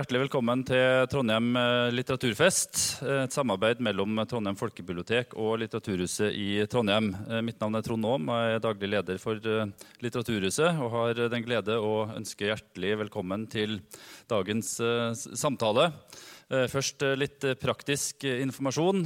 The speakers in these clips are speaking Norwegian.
Hjertelig velkommen til Trondheim eh, litteraturfest. eh, Et samarbeid mellom Trondheim folkebibliotek og Litteraturhuset i Trondheim. Eh, Mitt navn er Trond Aam, jeg er daglig leder for Litteraturhuset. Og har den glede å ønske hjertelig velkommen til dagens samtale. Først litt praktisk informasjon.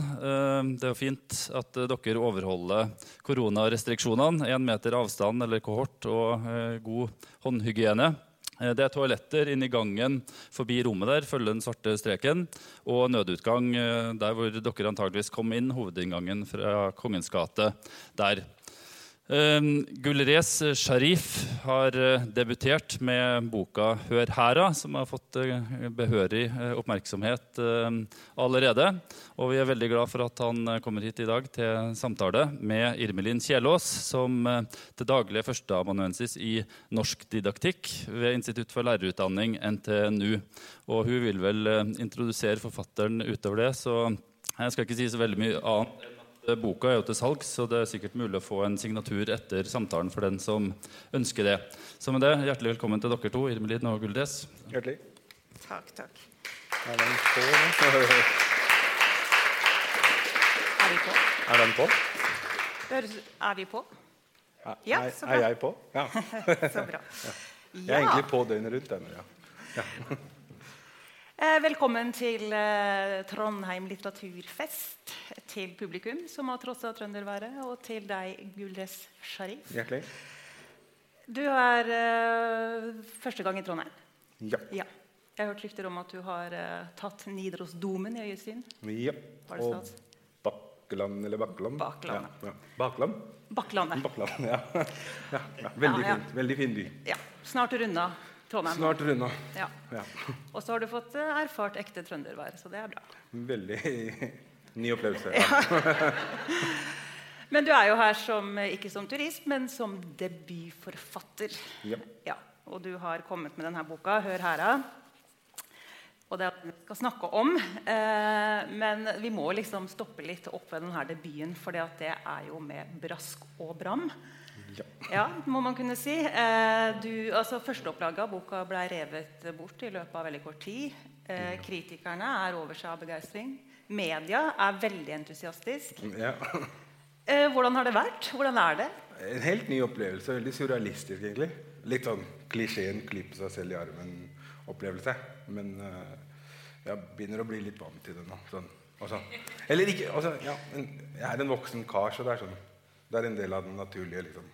Det er fint at dere overholder koronarestriksjonene. Én meter avstand eller kohort og god håndhygiene. Eh, Det er toaletter inni gangen forbi rommet der, følge den svarte streken. Og nødutgang eh, der hvor dere antageligvis kom inn, hovedinngangen fra Kongens gate der. Um, Gulrez Sharif har eh, debutert med boka 'Hør hæra', som har fått eh, behørig eh, oppmerksomhet eh, allerede. Og vi er veldig glad for at han eh, kommer hit i dag til samtale med Irmelin Kjelås, som eh, til daglig er førsteamanuensis i norsk didaktikk ved Institutt for lærerutdanning, NTNU. Og hun vil vel eh, introdusere forfatteren utover det, så jeg skal ikke si så veldig mye annet. Eh, Boka er jo til salgs, så det er sikkert mulig å få en signatur etter samtalen for den som ønsker det. Så med det, hjertelig velkommen til dere to, Irmelin og Guldes. Hjertelig. Takk, takk. Er den på? Er vi på? Er den på? Er vi på? Er, Ja, så bra. er jeg på? Ja. Så bra. Jeg er egentlig på døgnet rundt. Denne, ja. Velkommen til eh, Trondheim litteraturfest. Til publikum som har trossa trønderværet, og til deg, Guldes Sharif. Hjertelig. Du er eh, første gang i Trondheim. Ja. Ja. Jeg har hørt rykter om at du har eh, tatt Nidarosdomen i øyesyn. ja. Og? Bakkeland eller Bakkeland? Bakland. Ja. Ja. Bakland? Bakklandet. Bakkeland, ja. ja. ja. Veldig fint. Veldig fin by. Ja. Snart runda Trondheim. Snart runda. Ja. Ja. Og så har du fått eh, erfart ekte trøndervær, så det er bra. Veldig ny opplevelse. Ja. Men du er jo her som, eh, ikke som turist, men som debutforfatter. Ja. Ja, og du har kommet med denne boka, 'Hør hera'. Og det er det vi skal snakke om. Eh, men vi må liksom stoppe litt opp ved denne debuten, for det er jo med brask og bram. Ja. Ja, må man kunne si. Eh, du, altså Førsteopplaget av boka ble revet bort i løpet av veldig kort tid. Eh, kritikerne er over seg av begeistring. Media er veldig entusiastisk. ja. Eh, hvordan har det vært? Hvordan er det? En helt ny opplevelse. Veldig surrealistisk, egentlig. Litt sånn klisjeen 'klippe seg selv i armen'-opplevelse. Men jeg begynner å bli litt vant til det nå. Sånn. Altså, eller ikke altså, ja, Jeg er en voksen kar, så det er sånn Det er en del av den naturlige, liksom.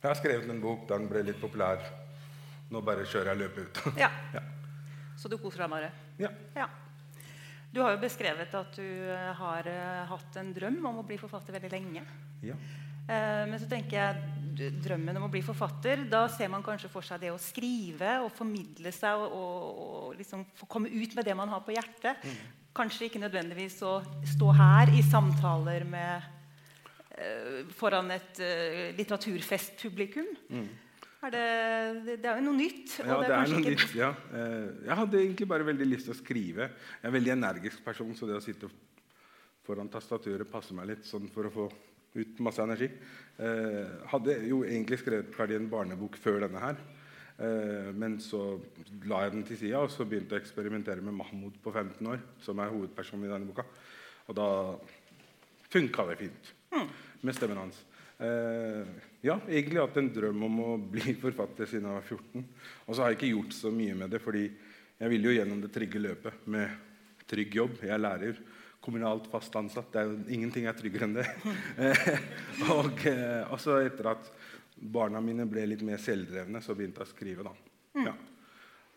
Jeg har skrevet en bok, den ble litt populær. Nå bare kjører jeg løpet ut. Ja. ja. Så du koser deg Mare? ja. Ja. Du har jo beskrevet at du eh, har eh, hatt en drøm om å bli forfatter veldig lenge. ja. Eh, men så tenker jeg drømmen om å bli forfatter, da ser man kanskje for seg det å skrive og formidle seg og, og, og liksom få komme ut med det man har på hjertet. Kanskje ikke nødvendigvis å stå her i samtaler med foran et litteraturfestpublikum. Mm. Er det, det, det er jo noe nytt. Ja, det er kanskje noe nytt. Ja. Eh, Jeg hadde egentlig bare veldig lyst til å skrive. Jeg er en veldig energisk person, så det å sitte foran tastaturet passer meg litt sånn for å få ut masse energi. Eh, hadde jo egentlig skrevet ferdig en barnebok før denne her. Eh, men så la jeg den til sida og så begynte jeg å eksperimentere med Mahmoud på 15 år, som er hovedpersonen i denne boka. Og da funka det fint med stemmen hans. Eh, ja, egentlig hatt en drøm om å bli forfatter siden jeg var 14. Og så har jeg ikke gjort så mye med det, fordi jeg ville jo gjennom det trygge løpet med trygg jobb. Jeg er lærer, kommunalt fast ansatt. Det er jo ingenting er tryggere enn det. Eh, og eh, så etter at barna mine ble litt mer selvdrevne, så begynte jeg å skrive. da. Ja.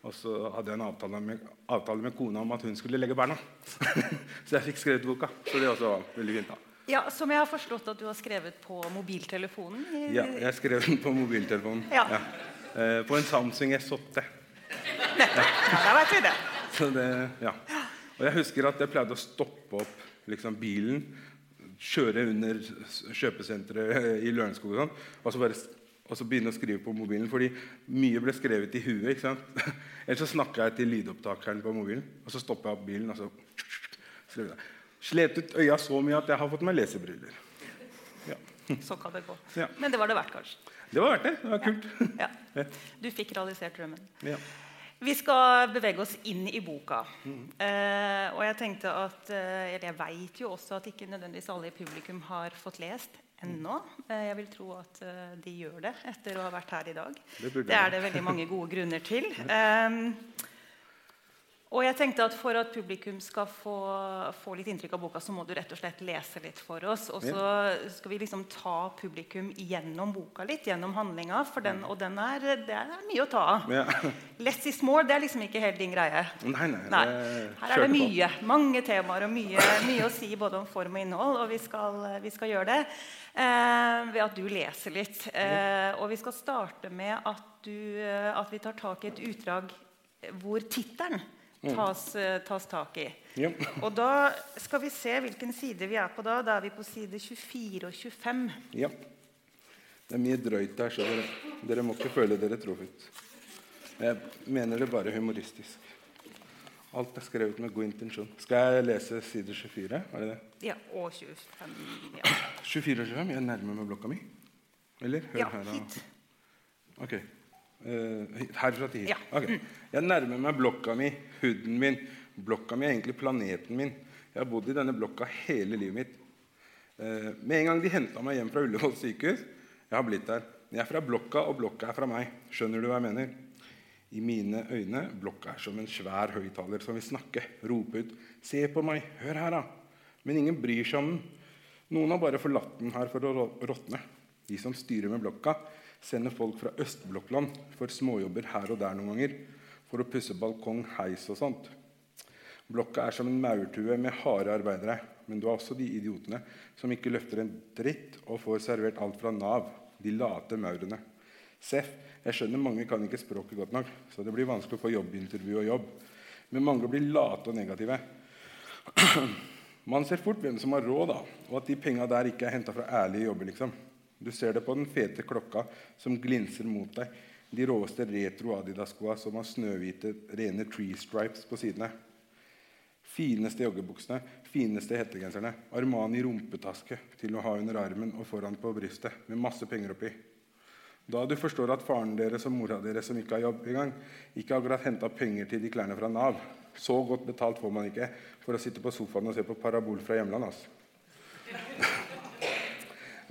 Og så hadde jeg en avtale med, avtale med kona om at hun skulle legge barna. så jeg fikk skrevet boka. Så det også var veldig fint. da. Ja, Som jeg har forstått at du har skrevet på mobiltelefonen? Ja, jeg skrev den på mobiltelefonen. Ja. Eh, på en Samsung S8. Ja, da vet vi det. Så det, ja. Og jeg husker at jeg pleide å stoppe opp liksom, bilen, kjøre under kjøpesenteret i Lørenskog og sånn, og så bare og så begynne å skrive på mobilen. Fordi mye ble skrevet i huet. ikke sant? Eller så snakka jeg til lydopptakeren på mobilen, og så stopper jeg opp bilen. og så skrev jeg. Slet ut øya så mye at jeg har fått meg lesebriller. Ja. Så kan det gå. Ja. Men det var det verdt, kanskje. Det var verdt det. Det var kult. Ja. Du fikk realisert drømmen. Ja. Vi skal bevege oss inn i boka. Eh, og jeg tenkte at eh, Eller jeg veit jo også at ikke nødvendigvis alle i publikum har fått lest ennå. Eh, jeg vil tro at eh, de gjør det etter å ha vært her i dag. Det Det er det veldig mange gode grunner til. Eh, og jeg tenkte at For at publikum skal få, få litt inntrykk av boka, så må du rett og slett lese litt for oss. Og så skal vi liksom ta publikum gjennom boka litt, gjennom handlinga. For den, og den er, det er mye å ta av. Ja. Less is more det er liksom ikke helt din greie. Nei, nei. Nei. Her er det mye. Mange temaer og mye, mye å si både om form og innhold. Og vi skal, vi skal gjøre det eh, ved at du leser litt. Eh, og vi skal starte med at, du, eh, at vi tar tak i et utdrag hvor tittelen tas, eh, tas tak i. Ja. Og da skal vi se hvilken side vi er på da. Da er vi på side 24 og 25. ja. Det er mye drøyt der, så dere, dere må ikke føle dere truffet. Jeg mener det bare humoristisk. Alt er skrevet med god intensjon. Skal jeg lese side 24? Er det det? Ja, og 25. Ja, 24 og 25? Jeg nærmer meg blokka mi. Eller? Hør ja her, da. hit. Ok. Eh, hit- herfra til hit. Ja. Okay. Jeg nærmer meg blokka mi, huden min. Blokka mi er egentlig planeten min. Jeg har bodd i denne blokka hele livet mitt. Uh, med en gang de henta meg hjem fra Ullevål sykehus Jeg har blitt der. Jeg er fra blokka, og blokka er fra meg. Skjønner du hva jeg mener? I mine øyne blokka er som en svær høyttaler som vil snakke, rope ut 'Se på meg! Hør her, da!' Men ingen bryr seg om den. Noen har bare forlatt den her for å råtne. De som styrer med blokka, sender folk fra østblokkland for småjobber her og der noen ganger. For å pusse balkong, heis og sånt. Blokka er som en maurtue med harde arbeidere. Men du har også de idiotene som ikke løfter en dritt og får servert alt fra Nav. De late maurene. Seff, jeg skjønner mange kan ikke språket godt nok, så det blir vanskelig å få jobbintervju og jobb. Men mange blir late og negative. Man ser fort hvem som har råd, da, og at de penga der ikke er henta fra ærlige jobber. liksom. Du ser det på den fete klokka som glinser mot deg, de råeste retro Adidas-skoa som har snøhvite, rene tree stripes på sidene. Fineste joggebuksene, fineste hettegenserne, Armani rumpetaske til å ha under armen og foran på brystet, med masse penger oppi. Da du forstår at faren deres og mora deres som ikke har jobb engang, ikke akkurat henta penger til de klærne fra Nav. Så godt betalt får man ikke for å sitte på sofaen og se på Parabol fra hjemlandet. Altså.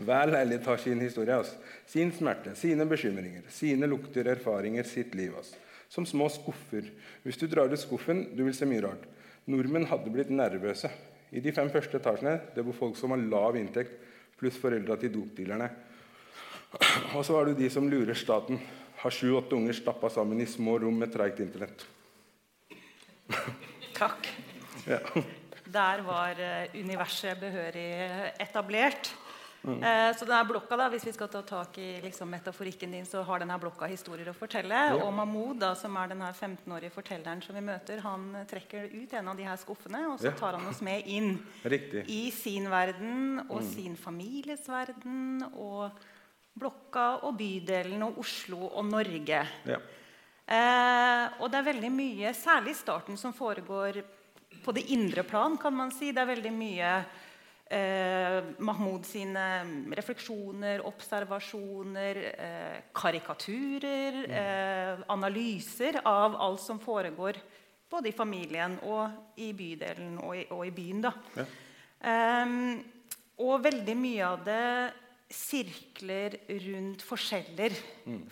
Hver leilighet har sin historie, altså. sin smerte, sine bekymringer, sine lukter, erfaringer, sitt liv. Altså. Som små skuffer. Hvis du drar ut skuffen, du vil se mye rart. Nordmenn hadde blitt nervøse. I de fem første etasjene det bor folk som har lav inntekt, pluss foreldra til dopdealerne. Og så har du de som lurer staten. Har sju-åtte unger stappa sammen i små rom med treigt internett. Takk. Ja. Der var eh, universet behørig etablert. Mm. Eh, så denne blokka, da, hvis vi skal ta tak i liksom, metaforikken din, så har denne blokka historier å fortelle. Og Mahmoud, da, som er denne 15-årige fortelleren som vi møter, han trekker ut en av de her skuffene, og så Ja. tar han oss med inn Riktig. i sin verden og Mm. sin families verden og blokka og bydelen og Oslo og Norge. Ja. Eh, og det er veldig mye, særlig i starten, som foregår på det indre plan, kan man si. Det er veldig mye eh, Mahmoud sine refleksjoner, observasjoner, eh, karikaturer, eh, analyser av alt som foregår både i familien og i bydelen og i, og i byen. Ja. Ehm, og veldig mye av det sirkler rundt forskjeller.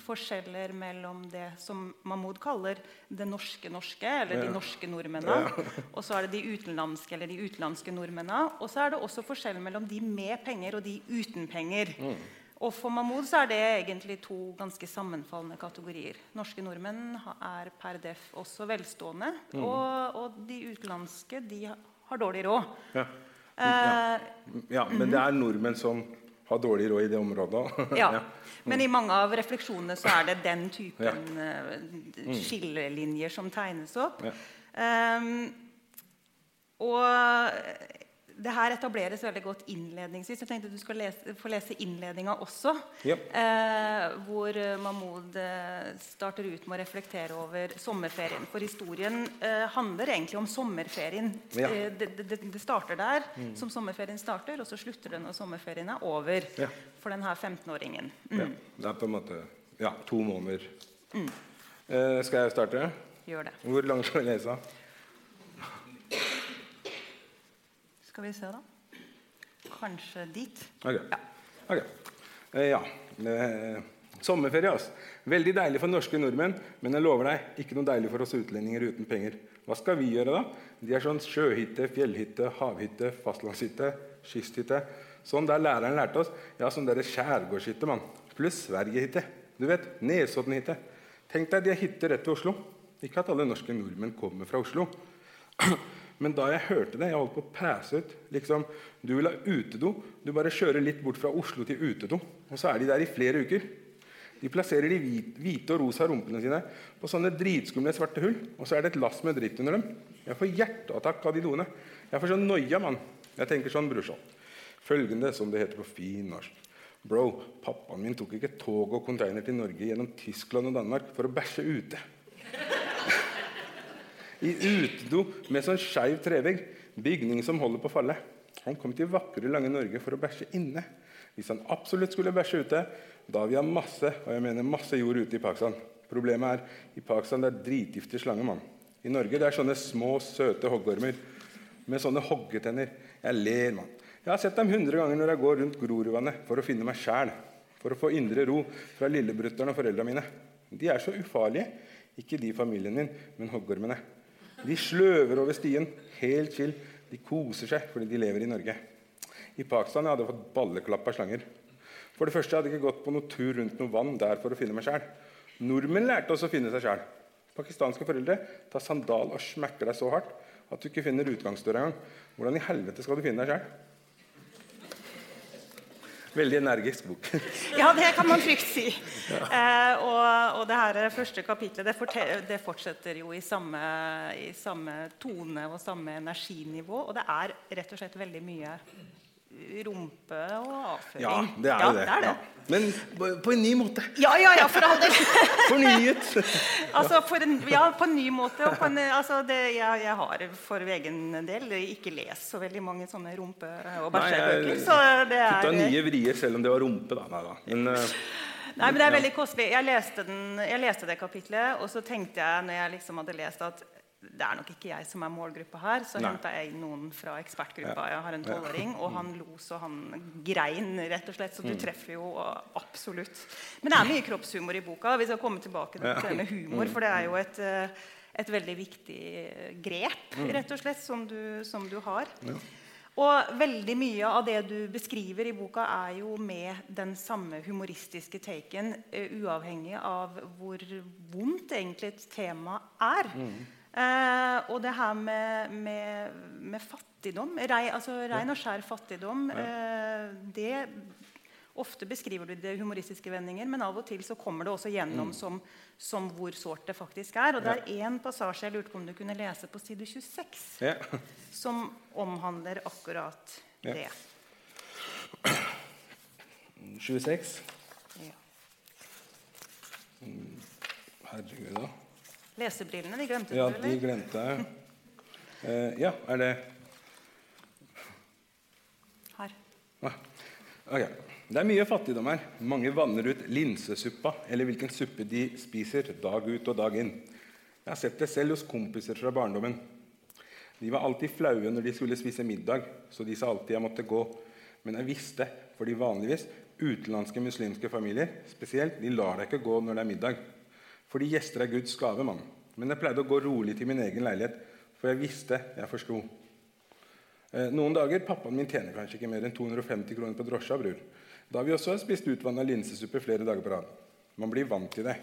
Forskjeller mellom det som Mahmoud kaller det norske norske, eller de norske nordmennene. Og så er det de utenlandske eller de utenlandske nordmennene. Og så er det også forskjell mellom de med penger og de uten penger. Og for Mahmoud så er det egentlig to ganske sammenfallende kategorier. Norske nordmenn er per def også velstående, og, og de utenlandske de har dårlig råd. Ja. Eh, ja, men det er nordmenn som har dårlig råd i det området ja. ja. Men i mange av refleksjonene så er det den typen mm. skillelinjer som tegnes opp. Ja. Ehm, og det her etableres veldig godt innledningsvis. Jeg tenkte du skal lese, få lese innledninga også. Ja. Eh, hvor eh, Mahmoud eh, starter ut med å reflektere over sommerferien. For historien eh, handler egentlig om sommerferien. Ja. Mm. Eh, det, det, det starter der som sommerferien starter, og så slutter det når sommerferien er over. Ja. For denne 15-åringen. Ja. Det er på en måte ja, to måneder. Eh, skal jeg starte? Gjør det. Hvor langt skal jeg lese? Skal vi se, da. Kanskje dit. Ok. Okay. Eh, ja. Eh, sommerferie, altså. Veldig deilig for norske nordmenn, men jeg lover deg, ikke noe deilig for oss utlendinger uten penger. Hva skal vi gjøre, da? De er sånn sjøhytte, fjellhytte, havhytte, fastlandshytte, kysthytte. Sånn der læreren lærte oss. Ja, sånn derre skjærgårdshytte, mann. Pluss Sverigehytte. Du vet, Nesoddenhytte. Tenk deg de har hytte rett ved Oslo. Ikke at alle norske nordmenn kommer fra Oslo. Men da jeg hørte det, jeg holdt på å passe ut liksom, Du vil ha utedo. Du bare kjører litt bort fra Oslo til utedo. Og så er de der i flere uker. De plasserer de hvite og rosa rumpene sine på sånne dritskumle svarte hull. Og så er det et lass med dritt under dem. Jeg får hjerteattakk av de doene. Jeg får sånn noia, mann. Jeg tenker sånn, brorsan. Følgende, som det heter på fin norsk. Bro, pappaen min tok ikke tog og container til Norge gjennom Tyskland og Danmark for å bæsje ute. I utedo med sånn skeiv trevegg. Bygning som holder på å falle. Han kom til vakre, lange Norge for å bæsje inne. Hvis han absolutt skulle bæsje ute, da vil vi ha masse og jeg mener masse jord ute i Pakistan. Problemet er i Pakistan det er dritgiftig slange. mann. I Norge det er sånne små, søte hoggormer med sånne hoggetenner. Jeg ler, mann. Jeg har sett dem hundre ganger når jeg går rundt Grorudvannet for å finne meg sjæl. For å få indre ro fra lillebrutter'n og foreldra mine. De er så ufarlige. Ikke de familien min, men hoggormene. De sløver over stien, helt chill. De koser seg fordi de lever i Norge. I Pakistan hadde jeg fått balleklapp av slanger. For det første hadde jeg ikke gått på noe tur rundt noe vann der for å finne meg sjæl. Nordmenn lærte oss å finne seg sjæl. Pakistanske foreldre tar sandal og smekker deg så hardt at du ikke finner utgangsdøra engang. Hvordan i helvete skal du finne deg sjæl? Veldig energisk bok. Ja, det kan man trygt si. Eh, og, og det her første kapitlet det, det fortsetter jo i samme, i samme tone og samme energinivå. Og det er rett og slett veldig mye rumpe og avføring. Ja, det er jo det. det, er det. Ja. Men på, en ny måte. Ja, ja, ja, for all del. Fornyet. altså, for en, ja, på en ny måte. Og på en, altså, det, jeg, jeg har for egen del ikke lest så veldig mange sånne rumpe- og bæsjebøker. Så det Putta er nye vrier selv om det var rumpe. da. Nei, da. Men, eh, Nei, men det er veldig kostelig. Jeg leste, den, jeg leste det kapitlet, og så tenkte jeg når jeg liksom hadde lest at det er nok ikke jeg som er målgruppa her. Så henta jeg inn noen fra ekspertgruppa. Jeg har en tolvåring, og han lo så han grein, rett og slett. Så du Mm. treffer jo absolutt. Men det er mye kroppshumor i boka. Vi skal komme tilbake til Mm. det med humor, for det er jo et, eh, et veldig viktig grep, Mm. rett og slett, som du, som du har. Og veldig mye av det du beskriver i boka, er jo med den samme humoristiske taken, eh, uavhengig av hvor vondt egentlig et tema er. Eh, og det her med, med, med fattigdom, rei, altså rein og skjær fattigdom, eh, det Ofte beskriver du det humoristiske vendinger, men av og til så kommer det også gjennom som, som hvor sårt det faktisk er. Og det er én passasje jeg lurte på om du kunne lese på side 26 ja. som omhandler akkurat Ja. det. 26. Ja. Herregud, da. Lesebrillene, de glemte Ja, du, de glemte jeg. Uh, ja, er det Her. ah, Ok. Det er mye fattigdom her. Mange vanner ut linsesuppa eller hvilken suppe de spiser dag ut og dag inn. Jeg har sett det selv hos kompiser fra barndommen. De var alltid flaue når de skulle spise middag, så de sa alltid jeg måtte gå. Men jeg visste, fordi vanligvis utenlandske muslimske familier spesielt, de lar deg ikke gå når det er middag. Fordi gjester er Guds gave, mann. Men jeg pleide å gå rolig til min egen leilighet, for jeg visste jeg forsto. Eh, Noen dager pappaen min tjener kanskje ikke mer enn 250 kroner på drosja. bror. Da har vi også spist utvanna linsesuppe flere dager på rad. Man blir vant til det.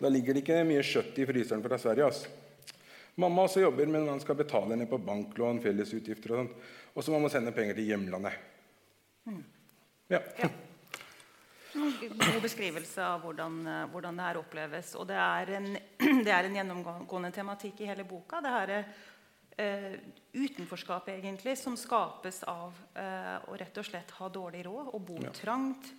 Da ligger det ikke mye kjøtt i fryseren fra Sverige. ass. Mamma også jobber, men man skal betale ned på banklån, fellesutgifter og sånt. Og så må man sende penger til hjemlandet. Ja. Ja. God beskrivelse av hvordan, eh, hvordan det her oppleves. Og det er, en, det er en gjennomgående tematikk i hele boka. Det her, eh, utenforskap egentlig, som skapes av eh, å rett og slett ha dårlig råd og bo Ja. trangt.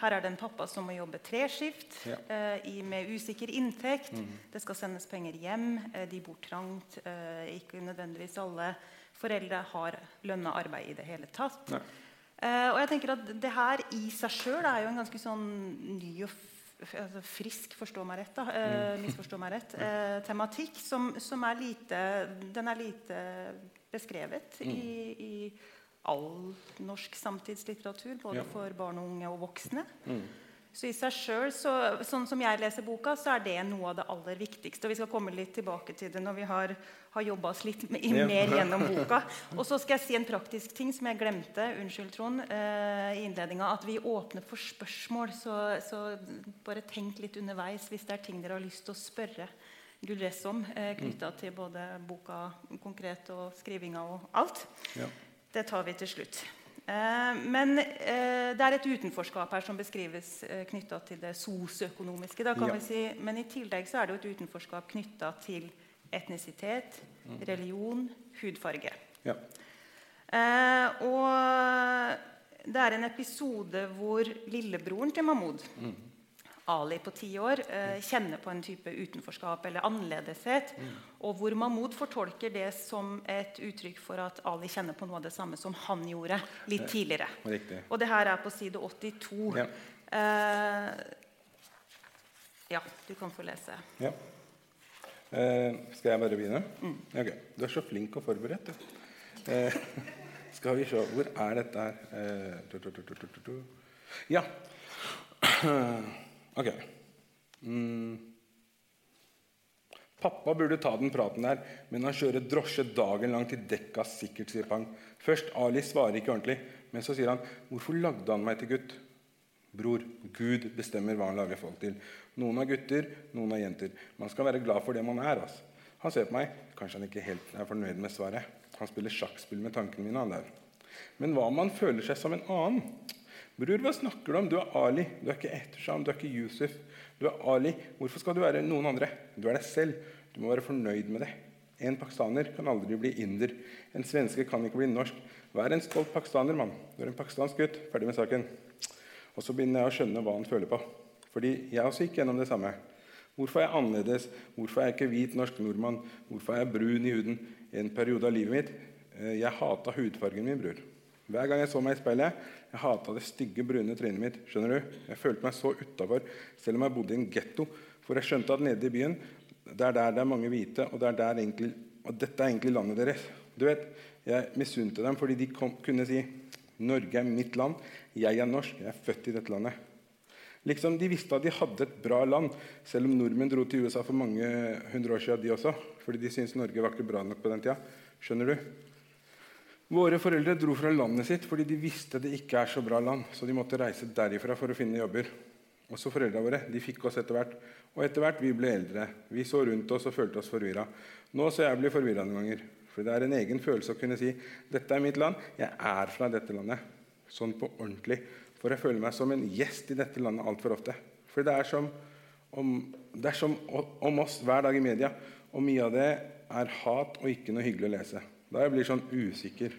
Her er det en pappa som må jobbe treskift Ja. eh, i, med usikker inntekt. Det skal sendes penger hjem. Eh, de bor trangt. Eh, ikke nødvendigvis alle foreldre har lønna arbeid i det hele tatt. Nei. Eh, og jeg tenker at det her i seg sjøl er jo en ganske sånn ny og altså frisk, forstå meg rett, da, uh, misforstå meg rett, uh, tematikk som, som er lite Den er lite beskrevet i, i all norsk samtidslitteratur, både Ja. for barn og unge og voksne. Så i seg selv, så, sånn som jeg leser boka, så er det noe av det aller viktigste. Og vi skal komme litt tilbake til det når vi har, har jobba oss litt mer gjennom boka. Og så skal jeg si en praktisk ting som jeg glemte unnskyld Trond, eh, i innledninga. At vi åpner for spørsmål. Så, så bare tenk litt underveis hvis det er ting dere har lyst til å spørre Gulress om, eh, knytta til både boka konkret og skrivinga og alt. Ja. Det tar vi til slutt. Eh, men eh, det er et utenforskap her som beskrives eh, knytta til det sosioøkonomiske. Ja. si, men i tillegg så er det jo et utenforskap knytta til etnisitet, religion, hudfarge. Ja. Eh, og det er en episode hvor lillebroren til Mahmoud, Ali på ti år, eh, kjenner på en type utenforskap eller annerledeshet. Og hvor Mahmoud fortolker det som et uttrykk for at Ali kjenner på noe av det samme som han gjorde litt tidligere. Riktig. Og det her er på side 82. Ja. Eh, ja, du kan få lese. Ja. Eh, skal jeg bare begynne? Ok. Du er så flink og forberedt, du. Eh, skal vi se Hvor er dette her? Eh. Ja. Ok. Mm. Pappa burde ta den praten der, men han kjører drosje dagen lang til dekka sikkert, sier Pang. Først Ali svarer ikke ordentlig, men så sier han 'Hvorfor lagde han meg til gutt?' Bror, Gud bestemmer hva han lager folk til. Noen er gutter, noen er jenter. Man skal være glad for det man er. Altså. Han ser på meg. Kanskje han ikke helt er fornøyd med svaret. Han spiller sjakkspill med tankene mine. han der. Men hva om man føler seg som en annen? Bror, hva snakker du om? Du er Ali. Du er ikke Ehtesham. Du er ikke Yusuf. Du er Ali. Hvorfor skal du være noen andre? Du er deg selv. Du må være fornøyd med det. En pakistaner kan aldri bli inder. En svenske kan ikke bli norsk. Vær en stolt pakistaner, mann. Du er en pakistansk gutt. Ferdig med saken. Og så begynner jeg å skjønne hva han føler på. Fordi jeg også gikk gjennom det samme. Hvorfor er jeg annerledes? Hvorfor er jeg ikke hvit norsk nordmann? Hvorfor er jeg brun i huden? I En periode av livet mitt eh, Jeg hata hudfargen min, bror. Hver gang jeg så meg i speilet, jeg hata det stygge, brune trynet mitt. skjønner du? Jeg følte meg så utafor, selv om jeg bodde i en getto. For jeg skjønte at nede i byen, det er der det er mange hvite, og, det er egentlig, og dette er egentlig landet deres. Du vet, Jeg misunte dem fordi de kom, kunne si Norge er mitt land, jeg er norsk, jeg er født i dette landet. Liksom De visste at de hadde et bra land, selv om nordmenn dro til USA for mange hundre år siden, de også. Fordi de syntes Norge var ikke bra nok på den tida. Skjønner du? Våre foreldre dro fra landet sitt fordi de visste det ikke er så bra land. Så de måtte reise derifra for å finne jobber. Også foreldrene våre de fikk oss etter hvert. Og etter hvert vi ble eldre. Vi så rundt oss og følte oss forvirra. Nå så jeg blir forvirra noen ganger. For det er en egen følelse å kunne si dette er mitt land. Jeg er fra dette landet. Sånn på ordentlig. For jeg føler meg som en gjest i dette landet altfor ofte. For det er som om, det er som om oss hver dag i media. Og mye av det er hat og ikke noe hyggelig å lese. Da jeg blir sånn usikker.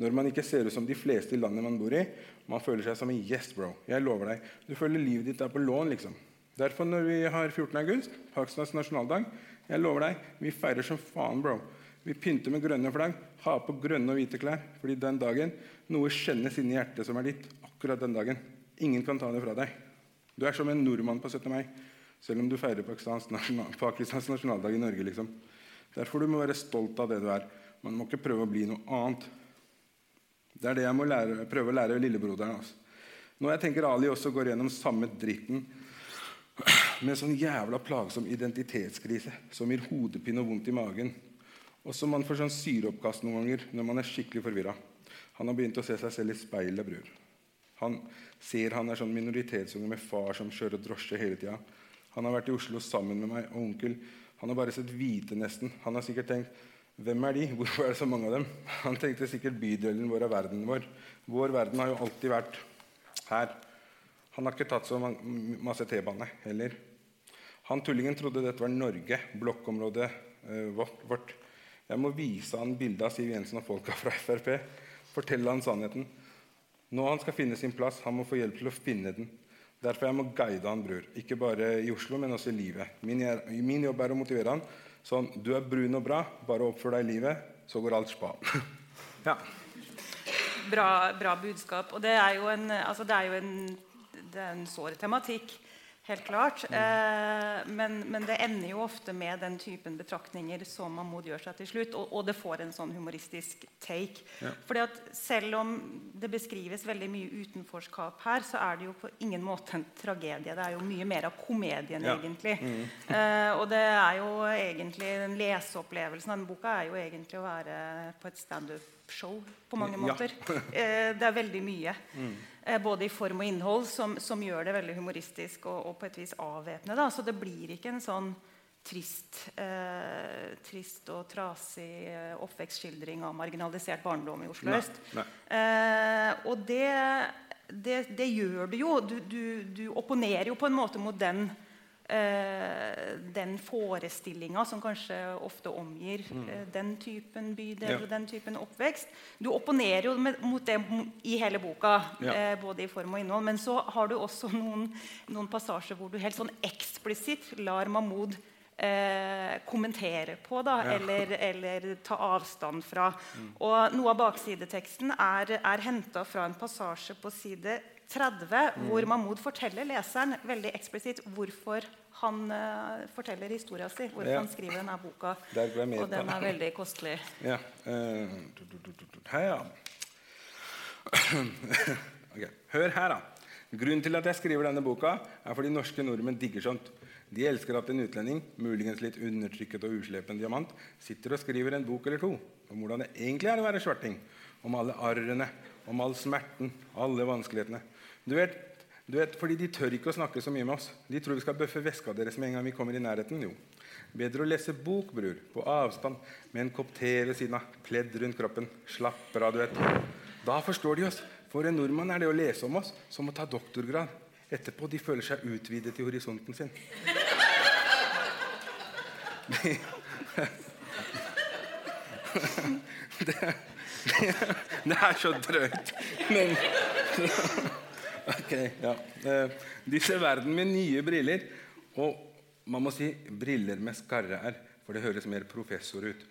Når man ikke ser ut som de fleste i landet man bor i, man føler seg som en yes, bro. Jeg lover deg. Du føler livet ditt er på lån, liksom. Derfor, når vi har 14. august, Pakistans nasjonaldag, jeg lover deg, vi feirer som faen, bro. Vi pynter med grønne flagg, har på grønne og hvite klær. Fordi den dagen noe kjennes inni hjertet som er ditt. Akkurat den dagen. Ingen kan ta det fra deg. Du er som en nordmann på 17. mai, selv om du feirer Pakistans, nasjonal, Pakistans nasjonaldag i Norge. liksom. Derfor du må være stolt av det du er. Man må ikke prøve å bli noe annet. Det er det jeg må lære, prøve å lære lillebroderen. Altså. Når jeg tenker Ali også går gjennom samme dritten med sånn jævla plagsom identitetskrise som gir hodepine og vondt i magen, og som man får sånn syreoppkast noen ganger når man er skikkelig forvirra. Han har begynt å se seg selv i speilet, bror. Han ser han er sånn minoritetsunge med far som kjører drosje hele tida. Han har vært i Oslo sammen med meg og onkel. Han har bare sett hvite, nesten. Han har sikkert tenkt hvem er de? Hvorfor er det så mange av dem? Han tenkte sikkert bydelen vår er verdenen vår. Vår verden har jo alltid vært her. Han har ikke tatt så masse T-bane heller. Han tullingen trodde dette var Norge, blokkområdet eh, vårt. Jeg må vise han bildet av Siv Jensen og folka fra Frp. Fortelle han sannheten. Nå han skal finne sin plass, han må få hjelp til å finne den. Derfor jeg må guide han, bror. Ikke bare i Oslo, men også i livet. Min, min jobb er å motivere han. Sånn, du er brun og bra, bare oppfør deg i livet, så går alt spa. ja. Bra, bra, budskap. Og det er jo en, altså det er jo en, det er en sår tematikk. Helt klart. Eh, men, men, det ender jo ofte med den typen betraktninger som Mahmoud gjør seg til slutt. Og, og det får en sånn humoristisk take. Ja. Fordi at Selv om det beskrives veldig mye utenforskap her, så er det jo på ingen måte en tragedie. Det er jo mye mer av komedien, ja. egentlig. Mm. Eh, og det er jo egentlig den leseopplevelsen av denne boka er jo egentlig å være på et standup-show på mange måter. Ja. eh, det er veldig mye. Mm. Eh, både i form og innhold, som, som gjør det veldig humoristisk og, og på et vis avvæpnende. Så det blir ikke en sånn trist, eh, trist og trasig eh, oppvekstskildring av marginalisert barndom i Oslo øst. Eh, og det, det, det, gjør du jo. Du, du, du opponerer jo på en måte mot den eh, den forestillinga som kanskje ofte omgir mm. eh, den typen bydel ja. og den typen oppvekst. Du opponerer jo med, mot det i hele boka, ja. eh, både i form og innhold. Men så har du også noen, noen passasjer hvor du helt sånn eksplisitt lar Mahmoud eh, kommentere på, da, ja. eller, eller, ta avstand fra. Mm. Og Noe av baksideteksten er, er henta fra en passasje på side 30, mm. hvor Mahmoud forteller leseren veldig eksplisitt hvorfor han uh, forteller historia si. Hvorfor ja. han skriver denne boka. Og den er veldig kostelig. Ja. Uh, her, ja. okay. Hør her, da. Grunnen til at jeg skriver denne boka, er fordi norske nordmenn digger sånt. De elsker at en utlending, muligens litt undertrykket og uslepen diamant, sitter og skriver en bok eller to om hvordan det egentlig er å være svarting. Om alle arrene, om all smerten, alle vanskelighetene. Du vet, du vet, fordi De tør ikke å snakke så mye med oss. De tror vi skal bøffe veska deres med en gang vi kommer i nærheten. Jo. Bedre å lese bok, bror, på avstand, med en kopp te ved siden av, pledd rundt kroppen. Slapper av, du vet. Da forstår de oss. For en nordmann er det å lese om oss som å ta doktorgrad. Etterpå de føler seg utvidet i horisonten sin. det, det, det er så drøyt. Men Ok, ja. Eh, de ser verden med nye briller. Og man må si briller med skarre-r, for det høres mer professor ut.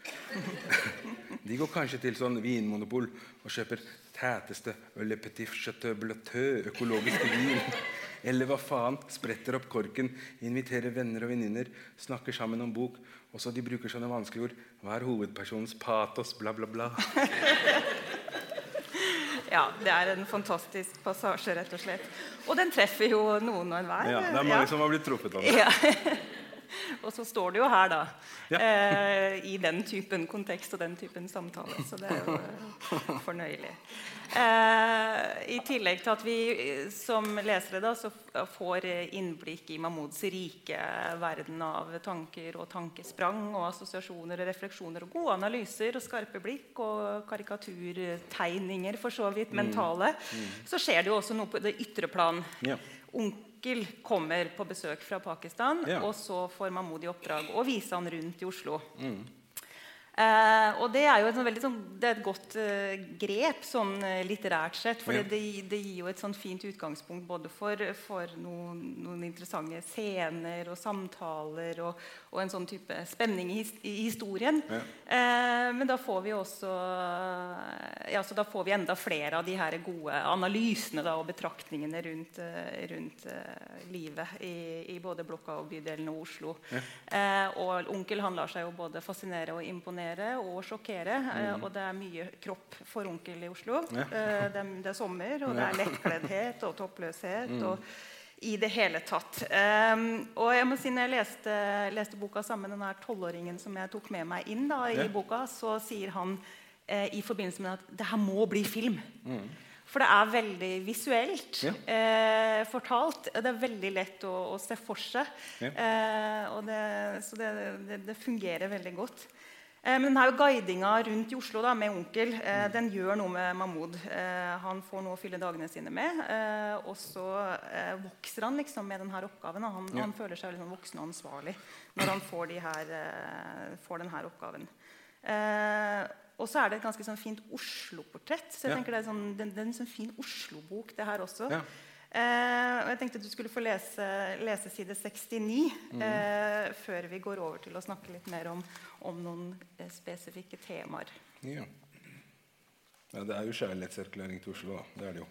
De går kanskje til sånn vinmonopol og kjøper tæteste Le Petit Chateau Blateux økologiske vin. Eller hva faen. Spretter opp korken, inviterer venner og venninner, snakker sammen om bok. Og så de bruker sånne vanskelige ord. Hva er hovedpersonens patos? Bla, bla, bla. Ja, det er en fantastisk passasje, rett og slett. Og den treffer jo noen og enhver. Ja, det er mange ja. som har blitt truffet av det. Ja. og så står det jo her, da. Ja. Eh, I den typen kontekst og den typen samtale. Så det er jo eh, fornøyelig. Eh, I tillegg til at vi som lesere da, så får innblikk i Mahmouds rike verden av tanker og tankesprang og assosiasjoner og refleksjoner og gode analyser og skarpe blikk og karikaturtegninger, for så vidt mentale, mm. Mm. så skjer det jo også noe på det ytre plan. Ja. Onkel kommer på besøk fra Pakistan, ja. og så får Mahmoud i oppdrag å vise han rundt i Oslo. Mm. Uh, og det er jo et, sånn, veldig, sånn, det er et godt uh, grep sånn uh, litterært sett. For ja. det, det, gir jo et sånn fint utgangspunkt både for, for noen, noen, interessante scener og samtaler og, og, en sånn type spenning i, i historien. Ja. men da får vi også ja, så da får vi enda flere av de her gode analysene da, og betraktningene rundt, rundt livet i, i, både Blokka og bydelen og Oslo. Ja. og onkel han lar seg jo både fascinere og imponere imponere og sjokkere. Eh, mm. og det er mye kropp for onkel i Oslo. Ja. Eh, det, er, er, sommer, og det er lettkleddhet og toppløshet. Mm. og i det hele tatt. Um, og jeg må si når jeg leste, leste boka sammen med den tolvåringen som jeg tok med meg inn da, i ja. boka, så sier han eh, i forbindelse med at det her må bli film. Mm. For det er veldig visuelt ja. eh, fortalt. Det er veldig lett å, å se for seg. Ja. Eh, det, så det, det, det, fungerer veldig godt. Eh, men denne guidinga rundt i Oslo da, med onkel eh, den gjør noe med Mahmoud. Eh, han får noe å fylle dagene sine med. Og så vokser han liksom med denne oppgaven. Han, ja. han føler seg liksom voksen og ansvarlig når han får, de her, får denne oppgaven. Og så er det et ganske sånn fint Oslo-portrett. Så jeg Ja. tenker det er, sånn, det er en sånn fin Oslo-bok, det her også. Ja. Eh, og jeg tenkte at du skulle få lese, lese side 69 Mhm. eh, før vi går over til å snakke litt mer om, om noen eh, spesifikke temaer. Ja. ja. Det er jo kjærlighetserklæring til Oslo, da. Det er det jo.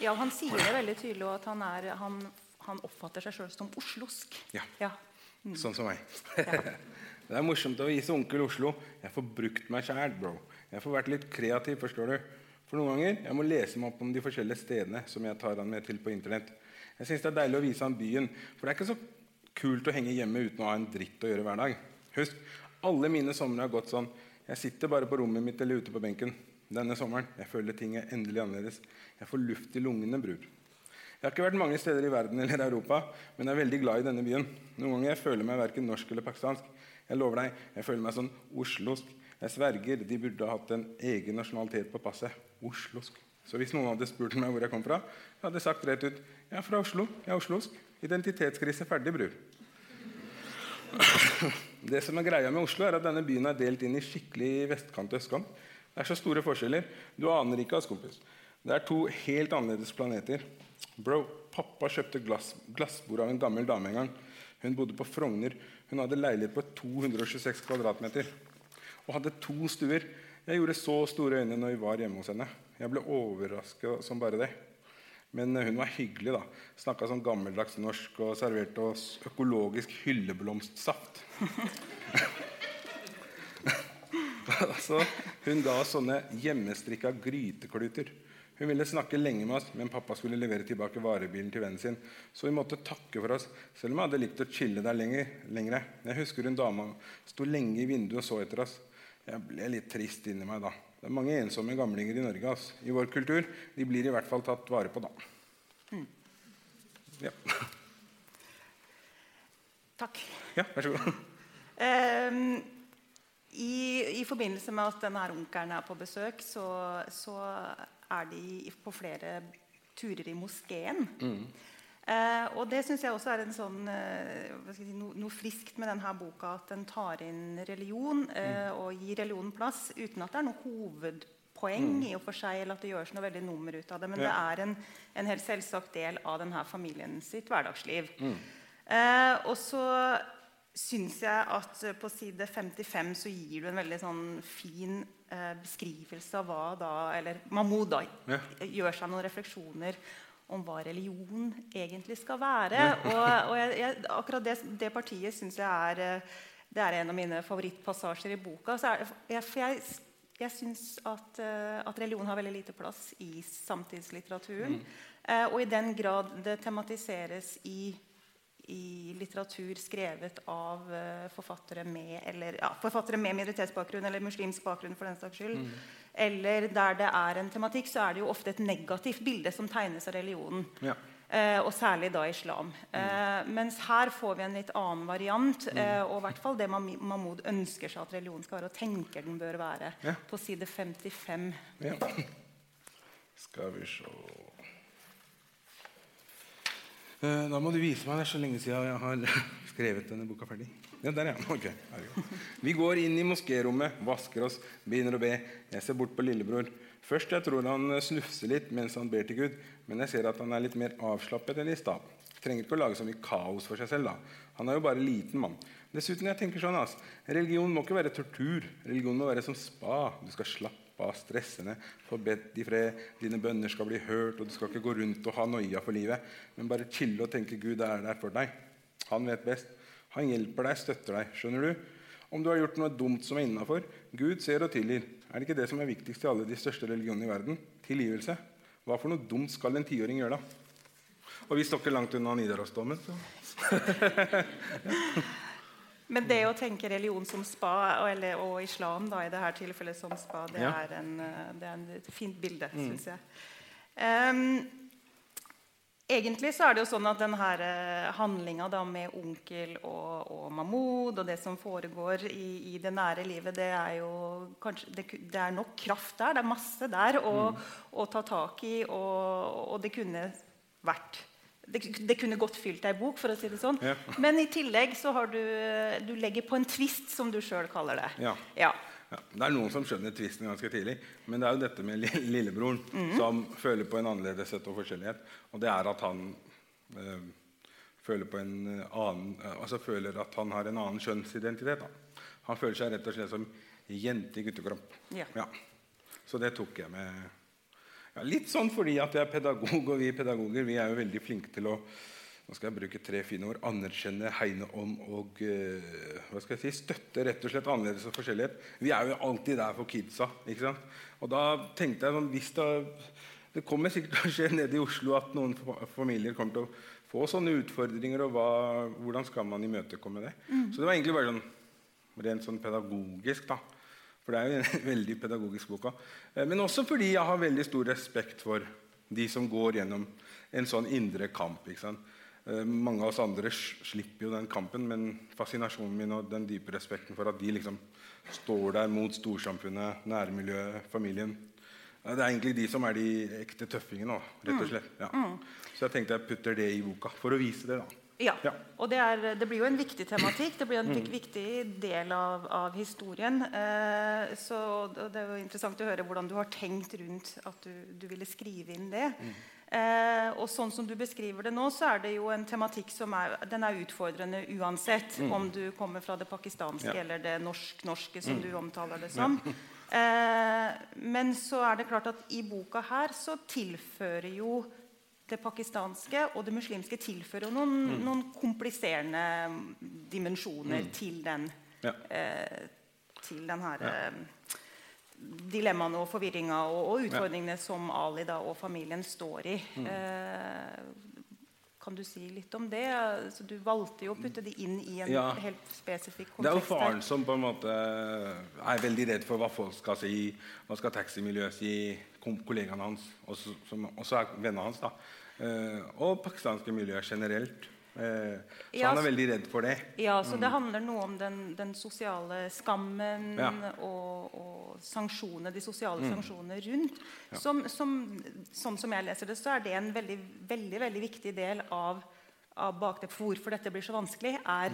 Ja, han sier det veldig tydelig at han, er, han, han oppfatter seg sjøl som oslosk. Ja. Ja. Sånn som meg. det er morsomt å vise onkel Oslo. Jeg får brukt meg sjæl, bro. Jeg får vært litt kreativ, forstår du. For noen ganger jeg må lese meg opp om de forskjellige stedene som jeg tar han med til på internett. Jeg synes det er deilig å vise han byen, for det er ikke så kult å henge hjemme uten å ha en dritt å gjøre hver dag. Husk, alle mine somre har gått sånn. Jeg sitter bare på rommet mitt eller ute på benken. Denne sommeren jeg føler ting er endelig annerledes. Jeg får luft i lungene, bror. Jeg har ikke vært mange steder i verden eller Europa, men jeg er veldig glad i denne byen. Noen ganger jeg føler meg verken norsk eller pakistansk. Jeg lover deg, jeg føler meg sånn oslosk. Jeg sverger de burde ha hatt en egen nasjonalitet på passet. Oslosk. Så hvis noen hadde spurt meg hvor jeg kom fra, jeg hadde sagt rett ut jeg er fra Oslo. Jeg er oslosk. Identitetskrise ferdig, bror. Det som er greia med Oslo, er at denne byen er delt inn i skikkelig vestkant og østkant. Det er så store forskjeller. Du aner ikke, ass, kompis. Det er to helt annerledes planeter. Bro, pappa kjøpte glass, glassbord av en gammel dame en gang. Hun bodde på Frogner. Hun hadde leilighet på 226 kvadratmeter og hadde to stuer. Jeg gjorde så store øyne når vi var hjemme hos henne. Jeg ble overraska som bare det. Men eh, hun var hyggelig. da. Snakka sånn gammeldags norsk og serverte oss økologisk hylleblomstsaft. altså, hun ga oss sånne hjemmestrikka grytekluter. Hun ville snakke lenge med oss, men pappa skulle levere tilbake varebilen til vennen sin. Så vi måtte takke for oss, selv om jeg hadde likt å chille der lenger. Jeg husker hun dama sto lenge i vinduet og så etter oss. Jeg ble litt trist inni meg da. Det er mange ensomme gamlinger i Norge. altså. I vår kultur. De blir i hvert fall tatt vare på, da. Ja. Takk. ja, vær så god. Um, i, I forbindelse med at denne onkelen er på besøk, så, så er de på flere turer i moskeen. Eh, og det syns jeg også er en sånn, eh, si, no, noe friskt med denne boka. At den tar inn religion eh, og gir religionen plass uten at det er noe hovedpoeng i og for seg, eller at det gjøres noe veldig nummer ut av det. Men Ja. det er en, en helt selvsagt del av denne familien sitt hverdagsliv. Eh, og så syns jeg at eh, på side 55 så gir du en veldig sånn fin eh, beskrivelse av hva da Eller Mahmoud da Ja. gjør seg noen refleksjoner om hva religion egentlig skal være. Og, og jeg, jeg, akkurat det, det partiet syns jeg er eh, Det er en av mine favorittpassasjer i boka. Så er, jeg, for jeg, jeg syns at, eh, at religion har veldig lite plass i samtidslitteraturen. Eh, og i den grad det tematiseres i i litteratur skrevet av forfattere med eller, ja, forfattere med minoritetsbakgrunn eller muslimsk bakgrunn. for den saks skyld. Eller der det er en tematikk, så er det jo ofte et negativt bilde som tegnes av religionen. Ja. Eh, og særlig da islam. Eh, mens her får vi en litt annen variant. Eh, og i hvert fall det Mahmoud ønsker seg at religionen skal være, og tenker den bør være. Ja. På side 55. Ja. Skal vi se Eh, Da må du vise meg. Det er så lenge siden jeg har skrevet denne boka ferdig. Ja, der, er Ok, her vi går. Inn i moskérommet, vasker oss, begynner å be. Jeg ser bort på lillebror. Først jeg tror han snufser litt mens han ber til Gud, men jeg ser at han er litt mer avslappet enn i stad. Trenger ikke å lage så mye kaos for seg selv. da. Han er jo bare liten mann. Dessuten, jeg tenker sånn, ass, Religion må ikke være tortur. Religion må være som spa. Du skal slappe av stressene, få bedt i fred, dine bønner skal bli hørt, og du skal ikke gå rundt og ha noia for livet, men bare chille og tenke Gud er der for deg. Han vet best. Han hjelper deg, støtter deg. Skjønner du? Om du har gjort noe dumt som er innafor, Gud ser og tilgir. Er det ikke det som er viktigst i alle de største religionene i verden? Tilgivelse. Hva for noe dumt skal en tiåring gjøre, da? Og vi står ikke langt unna Nidarosdomen. Så. Men det å tenke religion som spa, eller, og islam da, i dette tilfellet som spa, det, Ja. er, en, eh, det er en, et fint bilde, synes jeg. Ehm, egentlig så er det jo sånn at denne handlinga med onkel og, og Mahmoud og det som foregår i, i det nære livet, det er jo kanskje det, det er nok kraft der. Det er masse der å, å ta tak i, og, og det kunne vært det, det kunne godt fylt ei bok, for å si det sånn. Ja. Men i tillegg så har du Du legger på en twist, som du sjøl kaller det. Ja. Ja. Ja, det er noen som skjønner tvisten ganske tidlig. Men det er jo dette med lillebroren mm. som føler på en annerledeshet og forskjellighet. Og det er at han øh, føler på en eh, annen eh, Altså føler at han har en annen kjønnsidentitet. Da. Han føler seg rett og slett som jente i guttekropp. Ja. Så det tok jeg med ja, Litt sånn fordi at jeg er pedagog, og vi pedagoger vi er jo veldig flinke til å nå skal jeg bruke tre fine ord anerkjenne, hegne om og eh, hva skal jeg si, støtte rett og slett annerledes og forskjellighet. Vi er jo alltid der for kidsa. ikke sant? Og da tenkte jeg sånn hvis det, det kommer sikkert til å skje nede i Oslo at noen familier kommer til å få sånne utfordringer, og hva, hvordan skal man imøtekomme det? Så det var egentlig bare sånn rent sånn pedagogisk. da. For det er jo en veldig pedagogisk boka. Eh, Men også fordi jeg har veldig stor respekt for de som går gjennom en sånn indre kamp. ikke sant? Eh, Mange av oss andre slipper jo den kampen, men fascinasjonen min og den dype respekten for at de liksom står der mot storsamfunnet, nærmiljøet, familien Det er egentlig de som er de ekte tøffingene. rett og slett. Ja. Så jeg tenkte jeg putter det i boka for å vise det. da. Ja. Ja. Mm. Og det, er, det blir jo en viktig tematikk. Det blir en mm. viktig del av, av historien. Eh, så det er jo interessant å høre hvordan du har tenkt rundt at du, du ville skrive inn det. Mm. Eh, og sånn som du beskriver det nå, så er det jo en tematikk som er, den er utfordrende uansett om du kommer fra det pakistanske Mm. Ja. Mm. eller det norsk-norske, som du omtaler det som. Eh, men så er det klart at i boka her så tilfører jo det pakistanske og det muslimske tilfører noen, Mm. noen kompliserende dimensjoner til den Ja. eh, til den her eh, dilemmaene og forvirringa og, og utfordringene som Ali da, og familien står i. Mm. Eh, kan du si litt om det? Altså, du valgte jo å putte det inn i en Ja. helt spesifikk Det er jo faren som på en måte er veldig redd for hva folk skal si. Hva skal taximiljøet si? Kollegaene hans, og så er vennene hans. da. Eh, og pakistanske miljøer generelt. Eh, så Ja, han er veldig redd for det. Ja, så det handler noe om den, den sosiale skammen Mm. Ja. Mm. og, og sanksjoner, de sosiale sanksjonene rundt. Som, som, sånn som jeg leser det, så er det en veldig, veldig, veldig viktig del av, av bakteppet for hvorfor dette blir så vanskelig, er,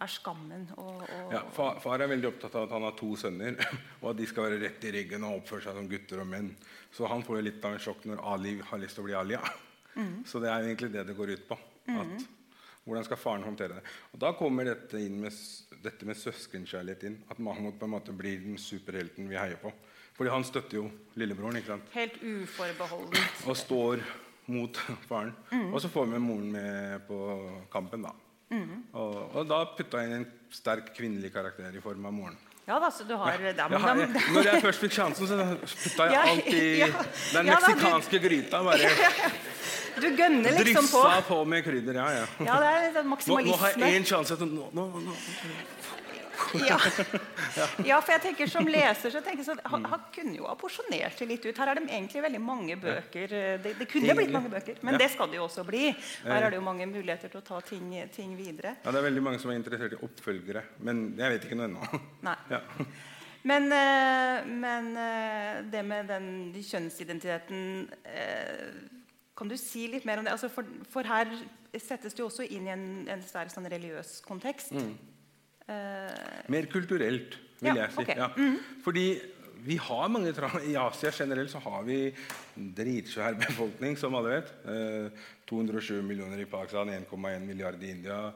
er skammen. Og, og, Mm. Ja, far, far er veldig opptatt av at han har to sønner, og at de skal være rett i ryggen og oppføre seg som gutter og menn. Så han får jo litt av en sjokk når Ali har lyst til å bli Alia. Mm. Så det er egentlig det det går ut på. At, hvordan skal faren håndtere det? Og Da kommer dette, inn med, dette med søskenkjærlighet inn. At Mahmoud på en måte blir den superhelten vi heier på. Fordi han støtter jo lillebroren. ikke sant? Helt uforbeholdent. og står mot faren. Og så får vi moren med på kampen, da. Og, og da putta jeg inn en sterk kvinnelig karakter i form av moren. Ja da, så du har ja, Jeg men har, jeg, når jeg først fikk sjansen, så putta jeg Ja, alt i ja. den Ja meksikanske gryta. Bare Du gønner liksom på. dryssa på med krydder. Ja, ja. Ja, det er litt maksimalisme. Nå, nå har jeg én sjanse. til- Nå, nå, nå. Ja. ja, for jeg tenker som leser så tenker jeg sånn, han, han kunne jo ha porsjonert det litt ut. Her er det egentlig veldig mange bøker. Det, det kunne blitt mange bøker, men Ja. det skal det jo også bli. Her er det jo mange muligheter til å ta ting, ting videre. Ja, det er veldig mange som er interessert i oppfølgere, men jeg vet ikke noe ennå. Nei. Ja. Men, eh, men eh, det med den kjønnsidentiteten eh, Kan du si litt mer om det? Altså for, for her settes det jo også inn i en, en sterk sånn religiøs kontekst. Mm. Uh, Mer kulturelt, vil Ja, jeg si. Okay. Ja. Fordi vi har mange I Asia generelt så har vi dritsvær befolkning, som alle vet. Eh, 207 millioner i Pakistan, 1,1 milliard i India.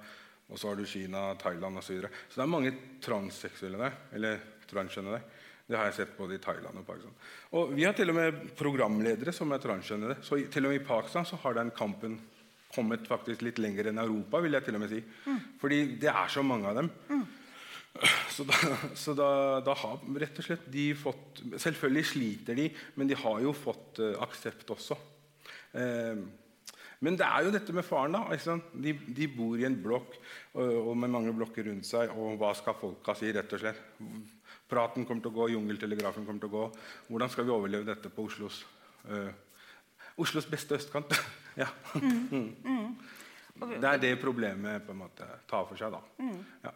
Og så har du Kina, Thailand osv. Så, videre. så det er mange transseksuelle der. Eller transkjønnede. Det har jeg sett både i Thailand og Pakistan. Og vi har til og med programledere som er transkjønnede. Så til og med i Pakistan så har den kampen kommet faktisk litt lenger enn Europa, vil jeg til og med si. Fordi det er så mange av dem. Så, da, så da, da har rett og slett de fått Selvfølgelig sliter de, men de har jo fått uh, aksept også. Eh, men det er jo dette med faren. da? De, de bor i en blokk og, og med mange blokker rundt seg. Og hva skal folka si, rett og slett? Praten kommer til å gå, jungeltelegrafen kommer til å gå. Hvordan skal vi overleve dette på Oslos uh, Oslos beste østkant? ja. Det er det problemet på en måte tar for seg. da. Ja.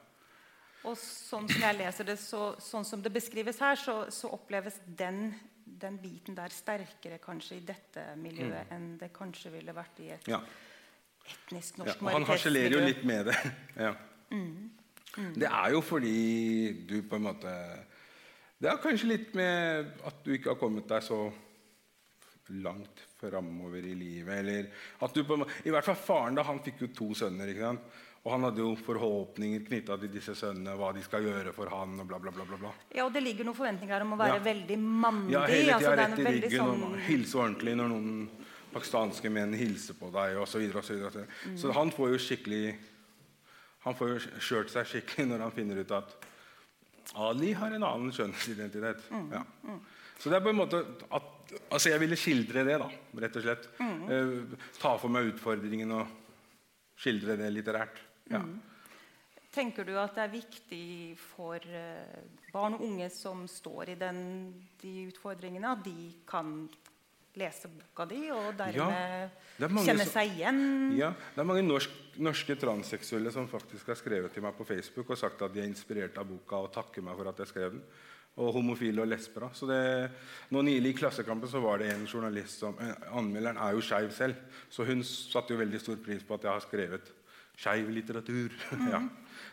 Og sånn som jeg leser det, så, sånn som det beskrives her, så, så oppleves den, den biten der sterkere kanskje i dette miljøet enn det kanskje ville vært i et, Ja. etnisk Ja, og han harselerer jo litt med det. Ja. Det er jo fordi du på en måte Det er kanskje litt med at du ikke har kommet deg så langt framover i livet. Eller at du på en måte, I hvert fall faren da, han fikk jo to sønner. ikke sant? Og han hadde jo forhåpninger knytta til disse sønnene, hva de skal gjøre for han, og bla, bla, bla. bla, bla. Ja, og det ligger noen forventninger om å være Ja. veldig mandig. Ja, hele tida altså, rett i ryggen sånn... og hilse ordentlig når noen pakistanske menn hilser på deg osv. Så, videre, og så, videre, videre. så han får jo skikkelig Han får skjørt seg skikkelig når han finner ut at Ali har en annen kjønnsidentitet. Ja. Så det er på en måte at, altså Jeg ville skildre det, da, rett og slett. Eh, ta for meg utfordringen og skildre det litterært. Ja. Tenker du at det er viktig for eh, barn og unge som står i den, de utfordringene, at de kan lese boka di og dermed er kjenne som- seg igjen? Ja, Det er mange norsk, norske transseksuelle som faktisk har skrevet til meg på Facebook og sagt at de er inspirert av boka og takker meg for at jeg skrev den. Og homofile og lesber. Så det, nå Nylig i Klassekampen så var det en journalist som eh, Anmelderen er jo skeiv selv, så hun satte jo veldig stor pris på at jeg har skrevet skeiv litteratur. ja.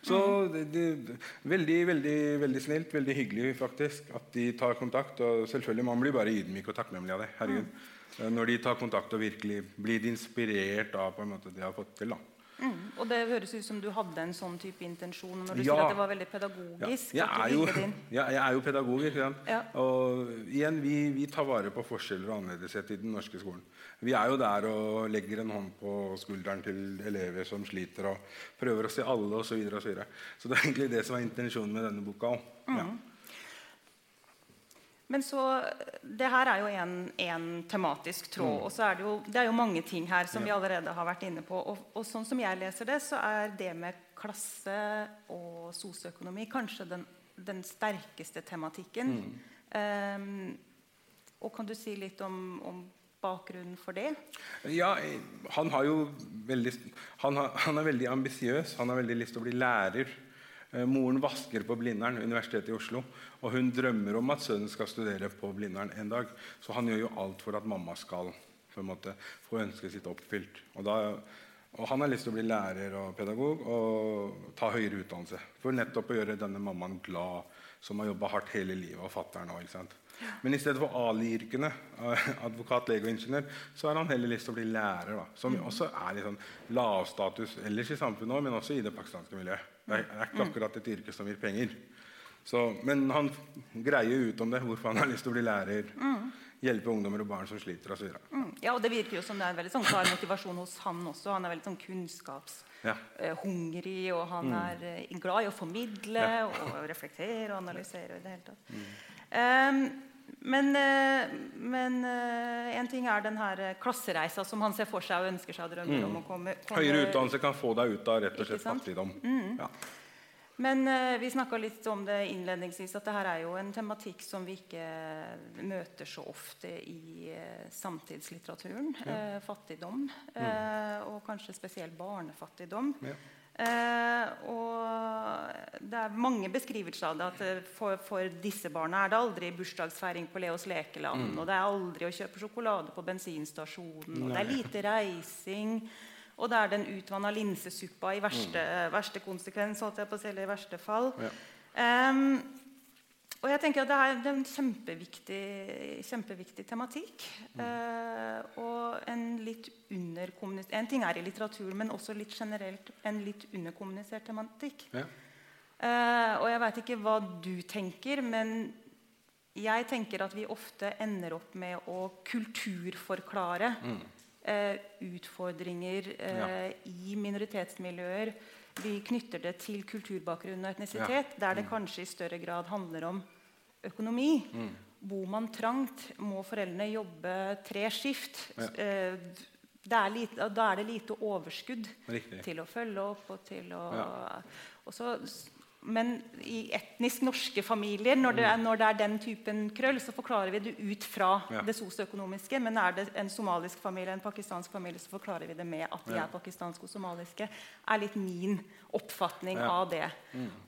Så det, det, veldig, veldig, veldig snilt, veldig hyggelig faktisk at de tar kontakt. Og selvfølgelig, man blir bare ydmyk og takknemlig av det. herregud. Eh, Når de tar kontakt og virkelig blir inspirert av på en måte det de har fått til. da. Mm. Og det høres ut som du hadde en sånn type intensjon når du Ja. sier at det var veldig Ja. pedagogisk. Jeg, er jo, ja, jeg er jo pedagog. Ja. Og igjen, vi, vi tar vare på forskjeller og annerledeshet i den norske skolen. Vi er jo der og legger en hånd på skulderen til elever som sliter, og prøver å se alle osv. Så, videre, og så, videre. så det er egentlig det som er intensjonen med denne boka òg. Ja. Men så, det her er jo en, en tematisk tråd. Og så er det, jo, det er jo mange ting her som vi allerede har vært inne på. Og, og sånn som jeg leser det, så er det med klasse og sosioøkonomi kanskje den, den sterkeste tematikken. Ehm, og kan du si litt om, om bakgrunnen for det? Ja, han, har jo veldig, han, har, han er veldig ambisiøs. Han har veldig lyst til å bli lærer. Eh, Moren vasker på Blindern, Universitetet i Oslo. Og hun drømmer om at sønnen skal studere på Blindern en dag. Så han gjør jo alt for at mamma skal måte, få ønsket sitt oppfylt. Og, da, og han har lyst til å bli lærer og pedagog og ta høyere utdannelse. For nettopp å gjøre denne mammaen glad, som har jobba hardt hele livet, og fatter'n òg. Men i stedet for Ali-yrkene, eh, advokat, lege og ingeniør, så har han heller lyst til å bli lærer. Da, som også er litt sånn lavstatus ellers i samfunnet, men også i det pakistanske miljøet. Det er, det er ikke akkurat et yrke som gir penger. Så, men han greier ut om det, hvorfor han har lyst til å bli lærer. Hjelpe ungdommer og barn som sliter osv. Mm. Ja, og det virker jo som det er en veldig sånn klar motivasjon hos han også. Han er veldig sånn Ja. kunnskapshungrig, og han er eh, glad i å formidle og reflektere og analysere. i det hele tatt. Ehm, men, eh, men eh, en ting er den her eh, klassereisa som han ser for seg og ønsker seg og drømmer om å komme, komme Høyere utdannelse kan få deg ut av rett og slett fattigdom. fattigdom. Ja. Men vi snakka litt om det innledningsvis, at det her er jo en tematikk som vi ikke møter så ofte i samtidslitteraturen. Ja. fattigdom. Mm. og kanskje spesielt barnefattigdom. Ja. Eh, og det er mange beskrivelser av det. at eh, for, for disse barna er det aldri bursdagsfeiring på Leos lekeland. Og det er aldri å kjøpe sjokolade på bensinstasjonen. Og det er lite reising. Og det er den utvanna linsesuppa i verste, verste konsekvens, holdt jeg på å si, eller i verste fall. Ja. Ehm, og jeg tenker at det er, en kjempeviktig, kjempeviktig tematikk. Eh, og en litt underkommunisert En ting er i litteratur, men også litt generelt en litt underkommunisert tematikk. Ja. Eh, og jeg veit ikke hva du tenker, men jeg tenker at vi ofte ender opp med å kulturforklare eh, utfordringer eh, i minoritetsmiljøer. Vi knytter det til kulturbakgrunn og etnisitet, der det kanskje i større grad handler om økonomi. Bor man trangt, må foreldrene jobbe tre skift. Ja. Eh, er lite, da er det lite overskudd Riktig. til å følge opp og til å Ja. og så, Men i etnisk norske familier, når det, er, når det er den typen krøll, så forklarer vi det ut fra Ja. det sosioøkonomiske. Men er det en somalisk familie en pakistansk familie, så forklarer vi det med at de Ja. er pakistanske og somaliske. er litt min oppfatning Ja. av det.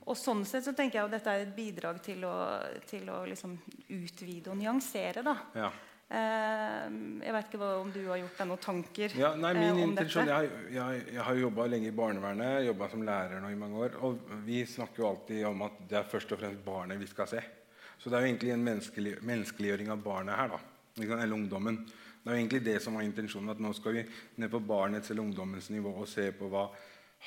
Og sånn sett så tenker jeg at dette er et bidrag til å, til å liksom utvide og nyansere. da. Ja. Eh, jeg vet ikke om du har gjort deg noen tanker Ja, nei, min eh, om intensjon, dette? Jeg, jeg, jeg har jobba lenge i barnevernet, jobba som lærer nå i mange år. Og vi snakker jo alltid om at det er først og fremst barnet vi skal se. Så det er jo egentlig en menneskelig, menneskeliggjøring av barnet her. da, Eller ungdommen. Det er jo egentlig det som var intensjonen. At nå skal vi ned på barnets eller ungdommens nivå og se på hva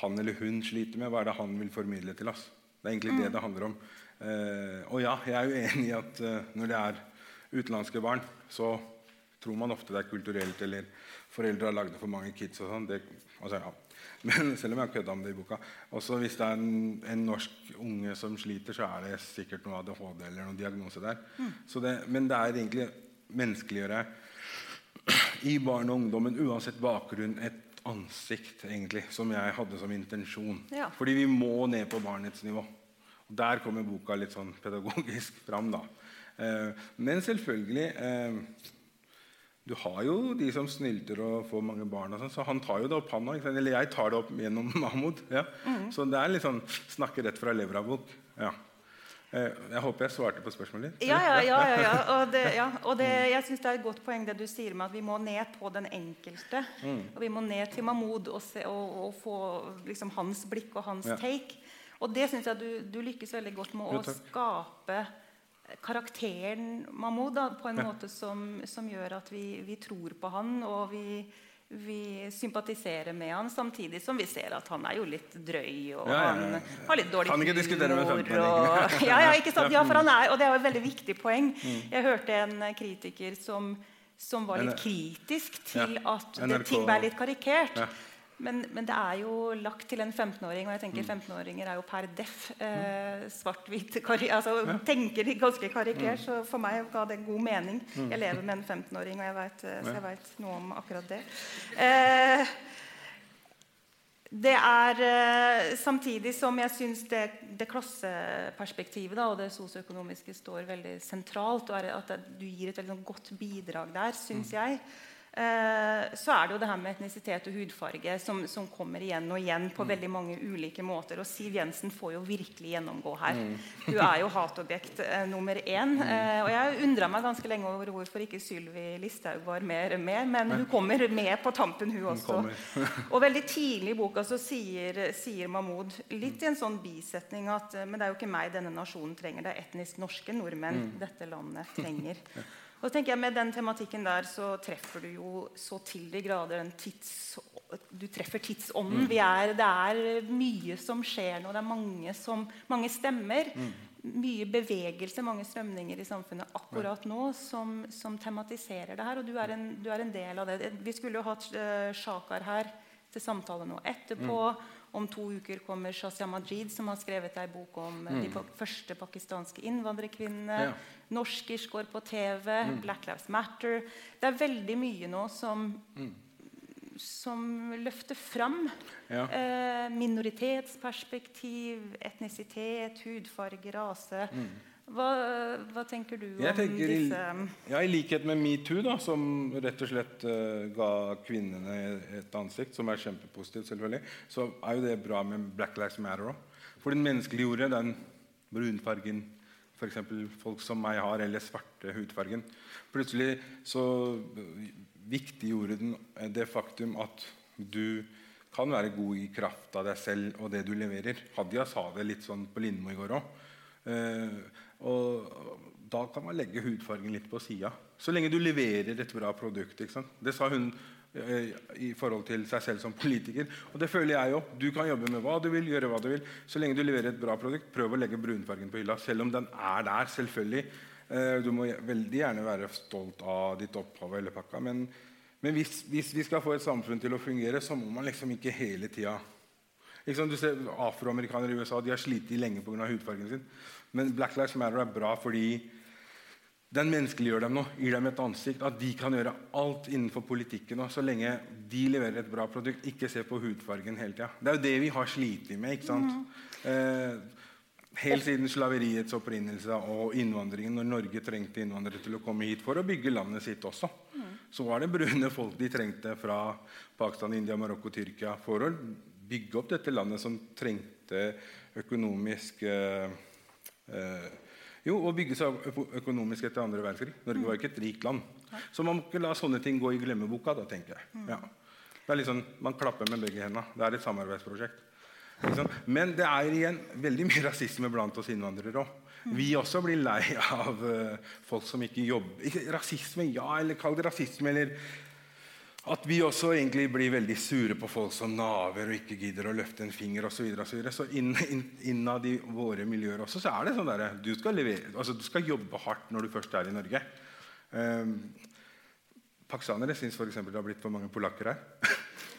han eller hun sliter med. Hva er det han vil formidle til oss? Det er egentlig det det handler om. Uh, og ja, jeg er jo enig i at uh, når det er utenlandske barn, så tror man ofte det er kulturelt, eller foreldre har lagd for mange kids. og sånn. Altså, ja. Men selv om jeg har kødda om det i boka. Også hvis det er en, en norsk unge som sliter, så er det sikkert noe ADHD eller noen diagnose der. Så det, men det er egentlig menneskeliggjøre i barn og ungdommen, uansett bakgrunn, et ansikt egentlig, som jeg hadde som intensjon. Ja. Fordi vi må ned på barnets nivå. Og Der kommer boka litt sånn pedagogisk fram. da. Eh, men selvfølgelig eh, Du har jo de som snylter og får mange barn. og sånn, så han tar jo det opp, han òg. Eller jeg tar det opp gjennom Mahmoud. Ja. Så det er litt sånn snakke rett fra levra-bok. Ja. Eh, jeg håper jeg svarte på spørsmålet ditt. Ja, ja, ja. ja, ja. Og, det, ja. og det, jeg synes det er et godt poeng det du sier med at vi må ned på den enkelte. Mm. Og vi må ned til Mahmoud og, se, og, og få liksom, hans blikk og hans take. Og det syns jeg du, du lykkes veldig godt med å skape karakteren Mahmoud da, på en Ja. måte som, som gjør at vi, vi tror på han, og vi, vi sympatiserer med han, samtidig som vi ser at han er jo litt drøy, og Ja, ja, han har litt dårlig Kan ikke med humor, og- Ja, ja, ikke sant? Ja, for han er, og det er jo et veldig viktig poeng. Mm. Jeg hørte en kritiker som, som var litt kritisk til at det, ting ble litt karikert. Men, men det er jo lagt til en 15-åring, og jeg Mm. tenker 15-åringer er jo per def eh, svart-hvitt Altså, ja. Tenker de ganske Mm. karikert, så for meg ga det god mening. Jeg lever med en 15-åring, og jeg vet, eh, så jeg veit noe om akkurat det. Eh, det er eh, samtidig som jeg syns det, det klasseperspektivet da, og det sosioøkonomiske står veldig sentralt, og at du gir et veldig sånn godt bidrag der, syns jeg. Eh, så er det jo det her med etnisitet og hudfarge som, som kommer igjen og igjen på veldig mange ulike måter. Og Siv Jensen får jo virkelig gjennomgå her. Hun er jo hatobjekt eh, nummer én. Eh, og jeg undra meg ganske lenge over hvorfor ikke Sylvi Listhaug var mer med, men hun kommer med på tampen, hun også. Og veldig tidlig i boka så sier, sier Mahmoud litt i en sånn bisetning at eh, men det er jo ikke meg denne nasjonen trenger, det er etnisk norske nordmenn dette landet trenger. Og så tenker jeg Med den tematikken der så treffer du jo så til de grader den tids... Du treffer tidsånden. Vi er, det er mye som skjer nå. Det er mange, som, mange stemmer. Mye bevegelse, mange strømninger i samfunnet akkurat nå som, som tematiserer det her. Og du er, en, du er en del av det. Vi skulle jo hatt uh, Shakar her til samtale nå etterpå. Om to uker kommer Shazia Majid, som har skrevet ei bok om mm. de første pakistanske innvandrerkvinnene. Ja. Norskish går på TV. Black Lives Matter. Det er veldig mye nå som, som løfter fram Ja. eh, minoritetsperspektiv, etnisitet, hudfarge, rase. Hva, hva tenker du om tenker disse ja, I likhet med metoo, da, som rett og slett uh, ga kvinnene et ansikt, som er kjempepositivt, selvfølgelig, så er jo det bra med Black Lives Matter òg. For den menneskeliggjorde den brunfargen f.eks. folk som meg har, eller svarte hudfargen. Plutselig så viktiggjorde den det faktum at du kan være god i kraft av deg selv og det du leverer. Hadia sa det litt sånn på Lindmo i går òg. Og da kan man legge hudfargen litt på sida. Så lenge du leverer et bra produkt. Det sa hun eh, i forhold til seg selv som politiker. Og det føler jeg òg. Du kan jobbe med hva du vil, gjøre hva du vil. Så lenge du leverer et bra produkt, prøv å legge brunfargen på hylla. Selv om den er der, selvfølgelig. Eh, du må veldig gjerne være stolt av ditt opphav, og hele pakka, men, men hvis, hvis vi skal få et samfunn til å fungere, så må man liksom ikke hele tida Afroamerikanere i USA de har slitt lenge pga. hudfargen sin. Men Black Lives Matter er bra fordi den menneskeliggjør dem nå. Gir dem et ansikt. At de kan gjøre alt innenfor politikken nå, så lenge de leverer et bra produkt. Ikke se på hudfargen hele tida. Det er jo det vi har slitt med. ikke sant? Eh, helt siden slaveriets opprinnelse og innvandringen, når Norge trengte innvandrere til å komme hit for å bygge landet sitt også, så var det brune folk de trengte fra Pakistan, India, Marokko, Tyrkia for å bygge opp dette landet som trengte økonomisk eh, Jo, å bygge seg økonomisk etter andre verdenskrig. Norge var ikke et rikt land. Så man må ikke la sånne ting gå i glemmeboka. da, tenker jeg. Ja. Det er litt sånn, Man klapper med begge hendene. Det er et samarbeidsprosjekt. Men det er igjen veldig mye rasisme blant oss innvandrere òg. Vi også blir lei av uh, folk som ikke jobber Rasisme, ja, eller kall det rasisme. eller at vi også egentlig blir veldig sure på folk som naver og ikke gidder å løfte en finger osv. Så, videre, og så, videre. så innad inn, i våre miljøer også så er det sånn der, du altså, du skal jobbe hardt når du først er i Norge. Um, pakistanere syns f.eks. det har blitt for mange polakker her.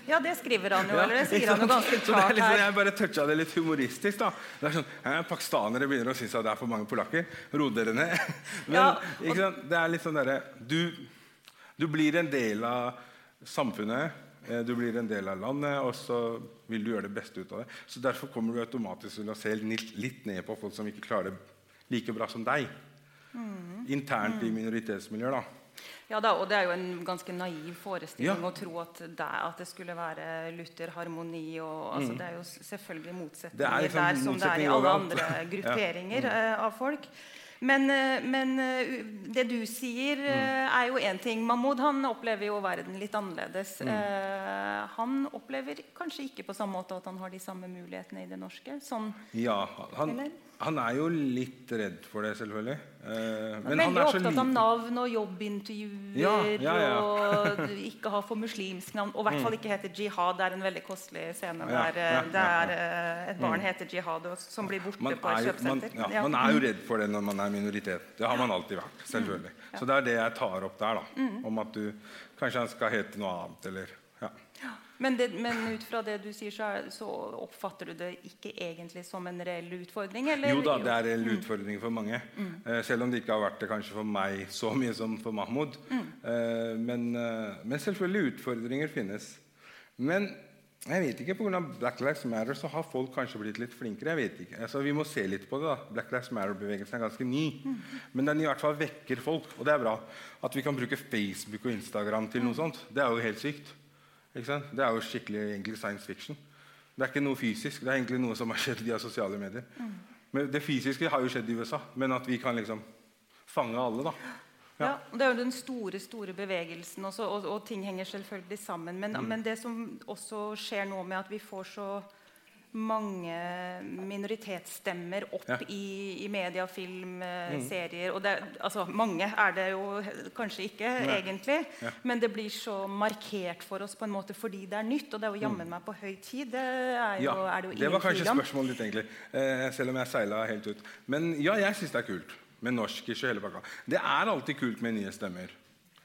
Ja, det skriver han jo. eller det sier han jo ganske klart liksom, her. Jeg bare toucha det litt humoristisk. da. Det er sånn, eh, Pakistanere begynner å synes at det er for mange polakker. Ro dere ned. Men ja, og... det er litt sånn derre du, du blir en del av samfunnet. Eh, du blir en del av landet, og så vil du gjøre det beste ut av det. Så Derfor kommer du automatisk til å se litt ned på folk som ikke klarer det like bra som deg. Mm. Internt mm. i minoritetsmiljøer. da. Ja da, og Det er jo en ganske naiv forestilling ja. å tro at det, at det, skulle være Luther harmoni. Og, altså, mm. Det er jo selvfølgelig motsetninger liksom der som det er i alle andre grupperinger ja. mm. av folk. Men, eh, men, eh, det du sier, mm. Eh, er jo én ting. Mahmoud han opplever jo verden litt annerledes. Mm. Han opplever kanskje ikke på samme måte at han har de samme mulighetene i det norske? Sånn, ja, han, han er jo litt redd for det, selvfølgelig. Eh, men Veldig han er opptatt av navn og jobbintervjuer ja, ja, ja. og ikke ha for muslimsk navn. Og i hvert fall mm. ikke heter jihad. Det er en veldig kostelig scene der, eh, der eh, et barn mm. heter jihad og, som blir borte man på et kjøpesenter. Man, man, er jo redd for det når man er minoritet. Det har man alltid vært. selvfølgelig. Mm. Så det er det jeg tar opp der. da, Om at du kanskje han skal hete noe annet. eller. Men, det, men, ut fra det du sier, så, er, så, oppfatter du det ikke egentlig som en reell utfordring? Eller? Jo da, det er en reell utfordring for mange. Mm. Eh, selv om det ikke har vært det kanskje for meg så mye som for Mahmoud. Mm. Eh, men, eh, men, selvfølgelig utfordringer finnes. Men jeg vet ikke, pga. Black Lives Matter så har folk kanskje blitt litt flinkere. jeg vet ikke. Altså, vi må se litt på det. da. Black Lives Matter-bevegelsen er ganske ny. Mm. Men den i hvert fall vekker folk. Og det er bra. At vi kan bruke Facebook og Instagram til noe mm. sånt, det er jo helt sykt. Det er jo skikkelig egentlig science fiction. Det er ikke noe fysisk. Det er egentlig noe som har skjedd via sosiale medier. Mm. Men Det fysiske har jo skjedd i USA, men at vi kan liksom fange alle. da. Ja. ja Det er jo den store store bevegelsen, også, og, og, ting henger selvfølgelig sammen. Men, mm. men, det som også skjer nå med at vi får så mange minoritetsstemmer opp ja. i, i, media, film, eh, mm. serier. Og det, altså, mange er det jo kanskje ikke, Nei. egentlig. Ja. Men det blir så markert for oss på en måte fordi det er nytt. Og det er jo jammen mm. meg på høy tid. Det er jo, ja, er det, jo det var kanskje spørsmålet ditt, egentlig. Eh, selv om jeg seila helt ut. Men ja, jeg syns det er kult med norsk i hele pakka. Det er alltid kult med nye stemmer.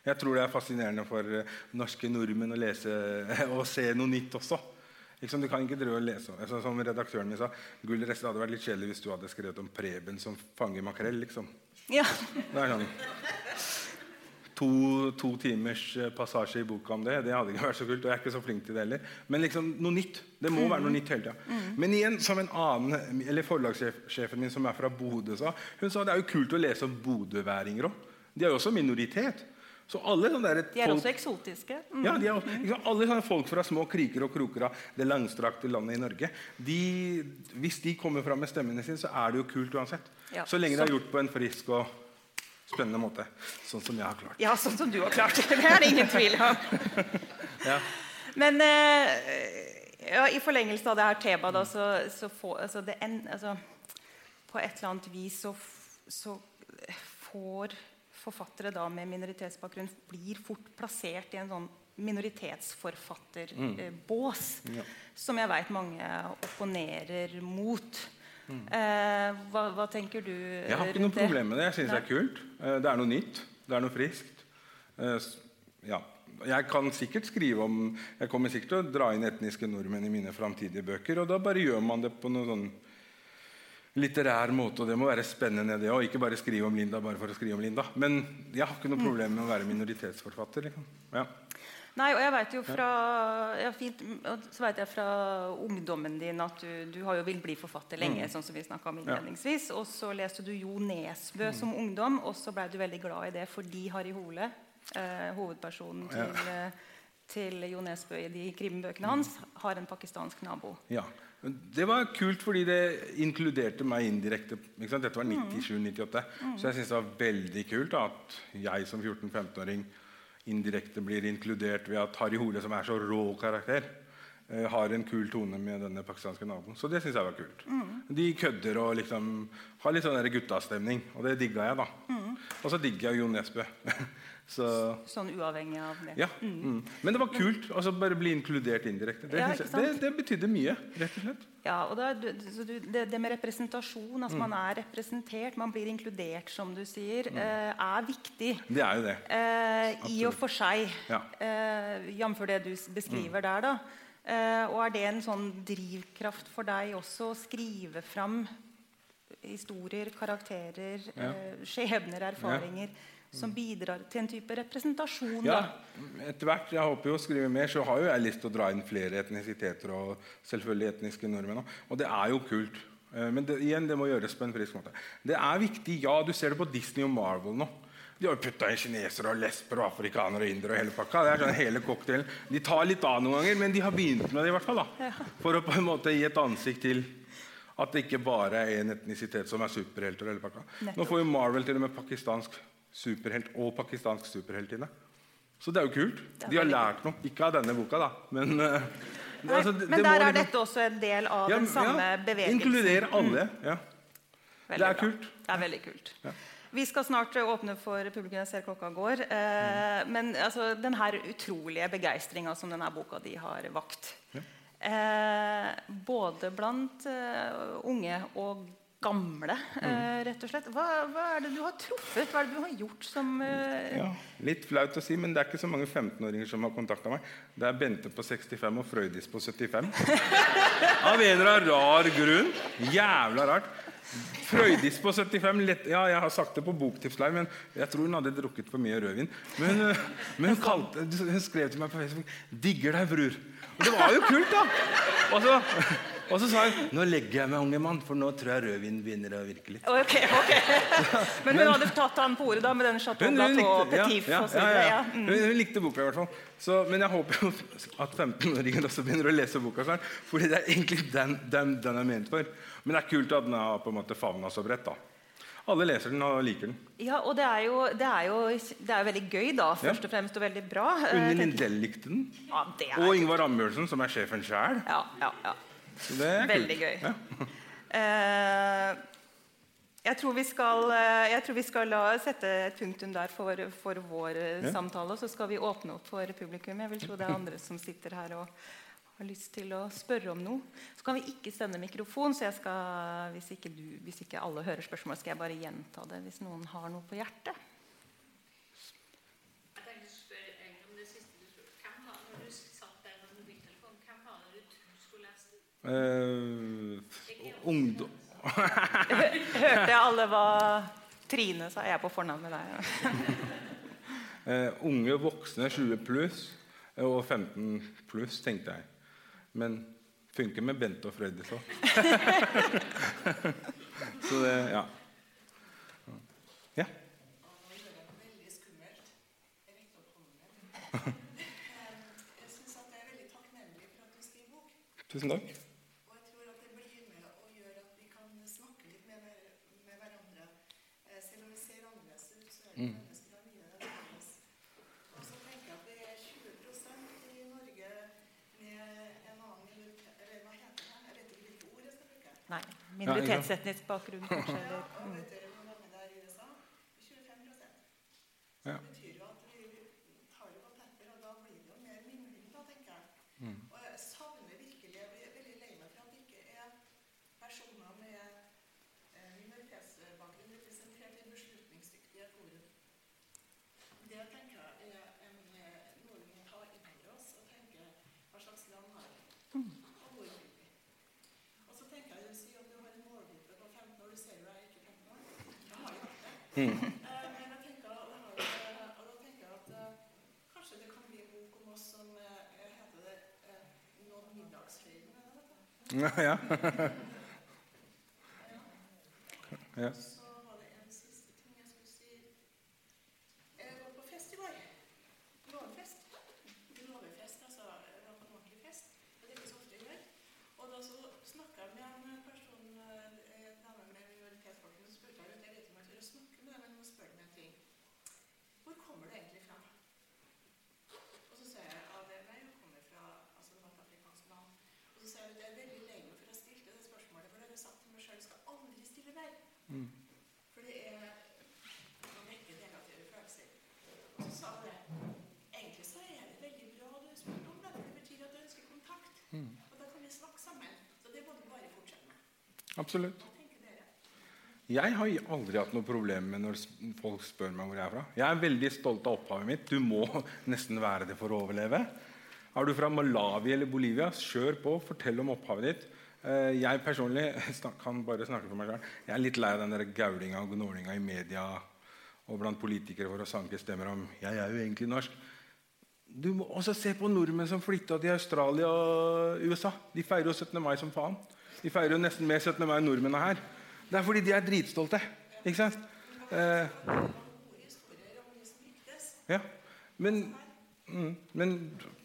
Jeg tror det er fascinerende for eh, norske nordmenn å lese og se noe nytt også. Liksom, du kan ikke drive og lese altså, Som redaktøren min sa, Gullrest, det hadde vært litt kjedelig hvis du hadde skrevet om Preben som fanger makrell. liksom. Ja. Det er sånn to, to, timers eh, passasje i boka om det. Det hadde ikke vært så kult. og jeg er ikke så flink til det heller. Men liksom, noe nytt. Det må mm. være noe nytt hele tida. Mm. Men igjen, som en annen, eller forlagssjefen min som er fra Bodø, sa hun sa det er jo kult å lese om bodøværinger òg. De er jo også minoritet. Så alle sånne der De er folk, også eksotiske. Mm. Ja, er, liksom, Alle sånne folk fra små kriker og kroker av det langstrakte landet i Norge de, Hvis de kommer fram med stemmene sine, så er det jo kult uansett. Ja. Så lenge det er gjort på en frisk og spennende måte. Sånn som jeg har klart. Ja, sånn som du har klart. Det er det ingen tvil om. ja. Men eh, ja, i forlengelse av det her temaet, så, så få, altså, en, altså, På et eller annet vis så, så får forfattere da med minoritetsbakgrunn blir fort plassert i en sånn minoritetsforfatterbås, mm. ja. som jeg veit mange opponerer mot. Mm. Eh, hva, hva, tenker du Jeg har ikke noe problem med det. Jeg syns det er kult. Eh, det er noe nytt. Det er noe friskt. Eh, ja. Jeg kan sikkert skrive om Jeg kommer sikkert til å dra inn etniske nordmenn i mine framtidige bøker. Og da bare gjør man det på noe sånn litterær måte, og det må være spennende, det òg. Ikke bare skrive om Linda bare for å skrive om Linda. Men jeg har ikke noe problem med å være minoritetsforfatter. Liksom. Ja. Nei, og jeg vet jo fra, ja, fint, så vet jeg fra ungdommen din at du, du har jo vil bli forfatter lenge. Mm. sånn som vi om innledningsvis, Og så leste du Jo Nesbø mm. som ungdom, og så ble du veldig glad i det fordi Harry Hole, eh, hovedpersonen til, ja. til Jo Nesbø i de krimbøkene hans, har en pakistansk nabo. Ja, Det var kult fordi det inkluderte meg indirekte. Dette var 97-98. Så jeg syns det var veldig kult at jeg som 14-15-åring indirekte blir inkludert ved at Harry Hole, som er så rå karakter, eh, har en kul tone med denne pakistanske naboen. Så det syns jeg var kult. De kødder og liksom har litt sånn guttastemning, og det digga jeg, da. Og så digger jeg Jo Nesbø. så Sånn uavhengig av det. ja. Mm. Men det var kult å bare bli inkludert indirekte. Det, Ja, det, det betydde mye, rett og slett. Ja, og det, det med representasjon, altså man er representert, man blir inkludert, som du sier, eh, er viktig. Det er jo det. Eh, I og for seg, Ja. eh, jf. det du beskriver beskriver der. da. Eh, og er det en sånn drivkraft for deg også å skrive fram historier, karakterer, Ja. eh, skjebner, erfaringer som bidrar til en type representasjon? Ja, etter hvert, jeg håper jo å skrive mer, så har jo jeg lyst til å dra inn flere etnisiteter og selvfølgelig etniske nordmenn. Og det er jo kult. Eh, Men det, igjen, det må gjøres på en frisk måte. Det er viktig, ja, du ser det på Disney og Marvel nå. De har jo putta inn kinesere og lesber og afrikanere og indere og hele pakka. Det er sånn hele cocktailen. De tar litt av noen ganger, men de har begynt med det i hvert fall. da. For å på en måte gi et ansikt til at det ikke bare er én etnisitet som er superhelter. Nå får jo Marvel til og med pakistansk superhelt og pakistansk superheltinne. Så det er jo kult. De har lært noe. Ikke av denne boka, da, men uh, Nei, altså, det- men det der er liksom- dette også en del av Ja, den samme ja, bevegelsen. Inkludere alle. Ja. Veldig Det er bra. kult. Det er veldig kult. Vi skal snart åpne for publikum. Jeg ser klokka går. Eh, men altså, den her utrolige begeistringa som denne boka di har vakt, eh, både blant uh, unge og gamle, eh, rett og slett. Hva, hva er det du har truffet? Hva er det du har gjort som uh... Ja, litt flaut å si, men det er ikke så mange 15-åringer som har kontakta meg. Det er Bente på 65 og Frøydis på 75. Av en eller annen rar grunn. Jævla rart. Frøydis på 75 lett, Ja, jeg har sagt det på Boktips Live, men jeg tror hun hadde drukket for mye rødvin. Men, men hun, kalte, hun skrev til meg på Facebook 'Digger deg, bror'. Og det var jo kult, da! Og så, og så sa hun 'Nå legger jeg meg, unge mann, for nå tror jeg rødvin begynner å virke litt'. Ok, ok. Men hun hadde tatt han på ordet da med den Chateau ja, Petit ja, ja, ja. Ja. Mm. Hun, hun likte boka i hvert fall. Så, men jeg håper jo at 15-åringen også begynner å lese boka snart. Fordi det er egentlig den, den, den er ment for. Men det er kult at den har på en måte favna så bredt. da. Alle leser den og liker den. Ja, og det er jo, det er jo, det er jo veldig gøy, da, først og fremst, og veldig bra. Eh, Unni Lindell likte den. Ja, det er Og Ingvar Ambjørnsen, som er sjefen sjæl. Ja, ja, ja. Det er Veldig kult. gøy. Ja. Eh, jeg tror, vi skal, eh, tror vi skal la sette et punktum der for, for vår eh, Ja. samtale. Og så skal vi åpne opp for publikum. Jeg vil tro det er andre som sitter her og har lyst til å spørre om noe. Så kan vi ikke sende mikrofon, så jeg skal, hvis, ikke du, hvis ikke alle hører spørsmål, skal jeg bare gjenta det hvis noen har noe på hjertet. Lese? Eh, ungdom Hørte jeg alle hva Trine sa? Jeg er på fornavn med deg. uh, Unge voksne 20 pluss eh, og 15 pluss, tenkte jeg. Men funker med Bente og Frøydis òg. Så det Ja. ja. Tusen takk. Og jeg tror at det blir med og gjør at vi kan snakke litt med, med hverandre. Eh, Selv om vi ser annerledes ut, så er det mennesker av mye felles. Og så tenker jeg at det er 20 i Norge med en annen minoritet Eller hva heter det? Jeg vet ikke hvilke ord jeg skal bruke. Nei, Minoritetsetnisk bakgrunn, kanskje. Eller, mm. vet dere hvor mange det er i USA? 25 Så Ja. det betyr jo at vi tar jo godt etter, og da blir det jo mer mingling, da, tenker jeg. Mm. Og jeg savner virkelig Jeg blir veldig lei meg for at det ikke er personer med eh, minoritetsbakgrunn representert i beslutningsdyktige forum. Det tenker jeg er en, eh, noe vi må ta inn over oss og tenke hva slags land har vi, og hvor vil vi. Og så tenker jeg å si om du har en målgruppe på 15 år Du ser jo jeg er ikke 15 år. Jeg har jo ikke det. Eh, Men jeg tenker, og jeg har, eh, og da tenker jeg at eh, kanskje det kan bli en bok om oss som eh, heter det eh, Nådd middagshøyden. er det dette? ja. ja. Så var det en siste ting jeg skulle si. Jeg var på fest i går. Låvefest. Låvefest, altså. Jeg var på en ordentlig fest. Det er ikke så ofte jeg gjør. Og da så Absolutt. Jeg har aldri hatt noe problem med når folk spør meg hvor jeg er fra. Jeg er veldig stolt av opphavet mitt. Du må nesten være det for å overleve. Er du fra Malawi eller Bolivia, kjør på. Fortell om opphavet ditt. Eh, jeg personlig kan bare snakke for meg selv. Jeg er litt lei av den gaulinga og gnålinga i media og blant politikere for å sanke stemmer om jeg er jo egentlig norsk. Du må også se på nordmenn som flytta til Australia og USA. De feirer jo 17. mai som faen. De feirer jo nesten mer 17. mai enn nordmennene her. Det er fordi de er dritstolte. Ikke sant? Eh, ja. Men, mm, men,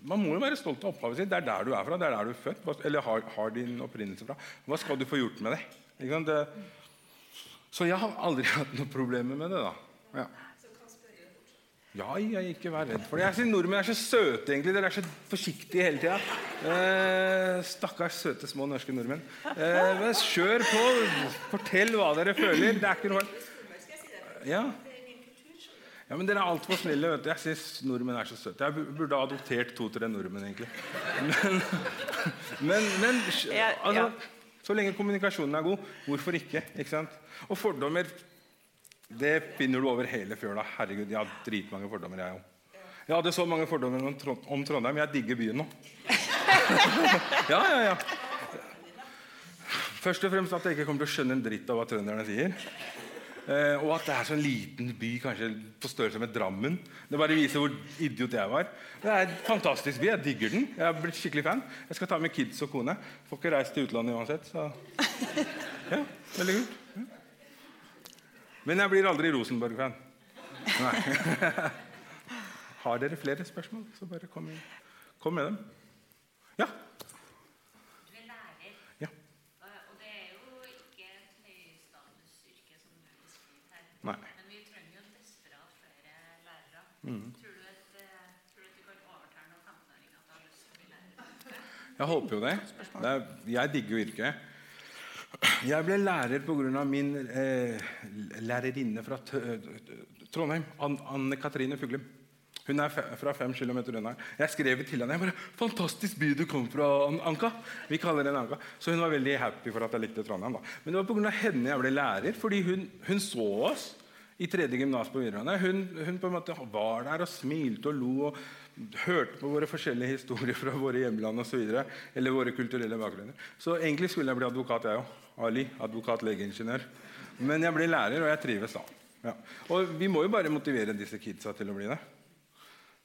man må jo være stolt av opphavet sitt. Det er der du er fra. det er der du er født, Eller har, har din opprinnelse fra. Hva skal du få gjort med det? det? Så jeg har aldri hatt noen problemer med det. da. Ja. Ja, jeg ikke vær redd for det. Jeg synes Nordmenn er så søte, egentlig. Dere er så forsiktige hele tida. Eh, stakkars søte, små norske nordmenn. Eh, kjør på. Fortell hva dere føler. Det er ikke noe Ja. ja men dere er altfor snille. vet du. Jeg syns nordmenn er så søte. Jeg burde ha adoptert to-tre nordmenn, egentlig. Men, men, men altså, så lenge kommunikasjonen er god, hvorfor ikke? ikke sant? Og fordommer det finner du over hele fjøla. Herregud, Jeg har dritmange fordommer. Jeg òg. Jeg hadde så mange fordommer om Trondheim. Jeg digger byen nå. ja, ja, ja. Først og fremst at jeg ikke kommer til å skjønne en dritt av hva trønderne sier. Eh, og at det er sånn liten by, kanskje på størrelse med Drammen. Det bare viser hvor idiot jeg var. Det er en fantastisk by. Jeg digger den. Jeg har blitt skikkelig fan. Jeg skal ta med kids og kone. Får ikke reist til utlandet uansett. Så ja, veldig kult. Men jeg blir aldri Rosenborg-fan. Har dere flere spørsmål, så bare kom, kom med dem. Ja? Du er lærer. Ja. Og det er jo ikke et høystatusyrke som du beskriver her. Nei. Men vi trenger jo desperat flere lærere. Mm. Tror, du at, eh, tror, du at, du kan overtale noen 15-åringer til å ha lyst til å bli lærer? Jeg håper jo det. det er, jeg digger jo yrket. Jeg ble lærer pga. min eh, lærerinne fra Trondheim, Anne Katrine Fuglem. Hun er fra fem km unna. Jeg skrev til henne jeg bare, 'Fantastisk by du kom fra, Anka.' Vi kaller henne Anka. Så hun var veldig happy for at jeg likte Trondheim. Da. Men det var pga. henne jeg ble lærer, fordi hun, hun så oss i tredje gymnas på videregående. Hun, hun, på en måte var der og smilte og lo og hørte på våre forskjellige historier fra våre hjemland osv. Eller våre kulturelle bakgrunner. Så egentlig skulle jeg bli advokat, jeg òg. Ali. Advokat, legeingeniør. Men jeg ble lærer, og jeg trives da. Ja. Og vi må jo bare motivere disse kidsa til å bli det.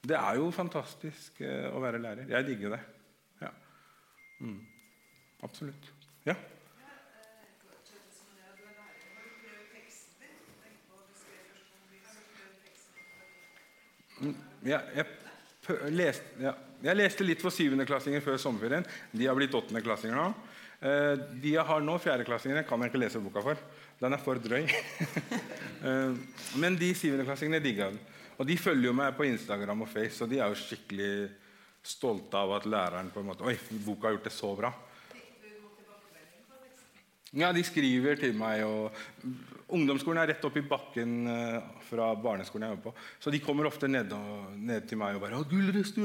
Det er jo fantastisk eh, å være lærer. Jeg digger det. Ja. Mm. Absolutt. Ja? Ja, jeg, leste, ja. jeg leste litt for syvendeklassinger før sommerferien. De har blitt åttendeklassinger nå. Eh, de jeg har nå, fjerdeklassingene, kan jeg ikke lese boka for. Den er for drøy. Eh, men de syvendeklassingene digga den. Og de følger jo meg på Instagram og Face, og de er jo skikkelig stolte av at læreren på en måte Oi, boka har gjort det så bra. Ja, de skriver til meg. og Ungdomsskolen er rett opp i bakken uh, fra barneskolen jeg jobber på. Så de kommer ofte ned, og, ned til meg og bare 'Gullrøst,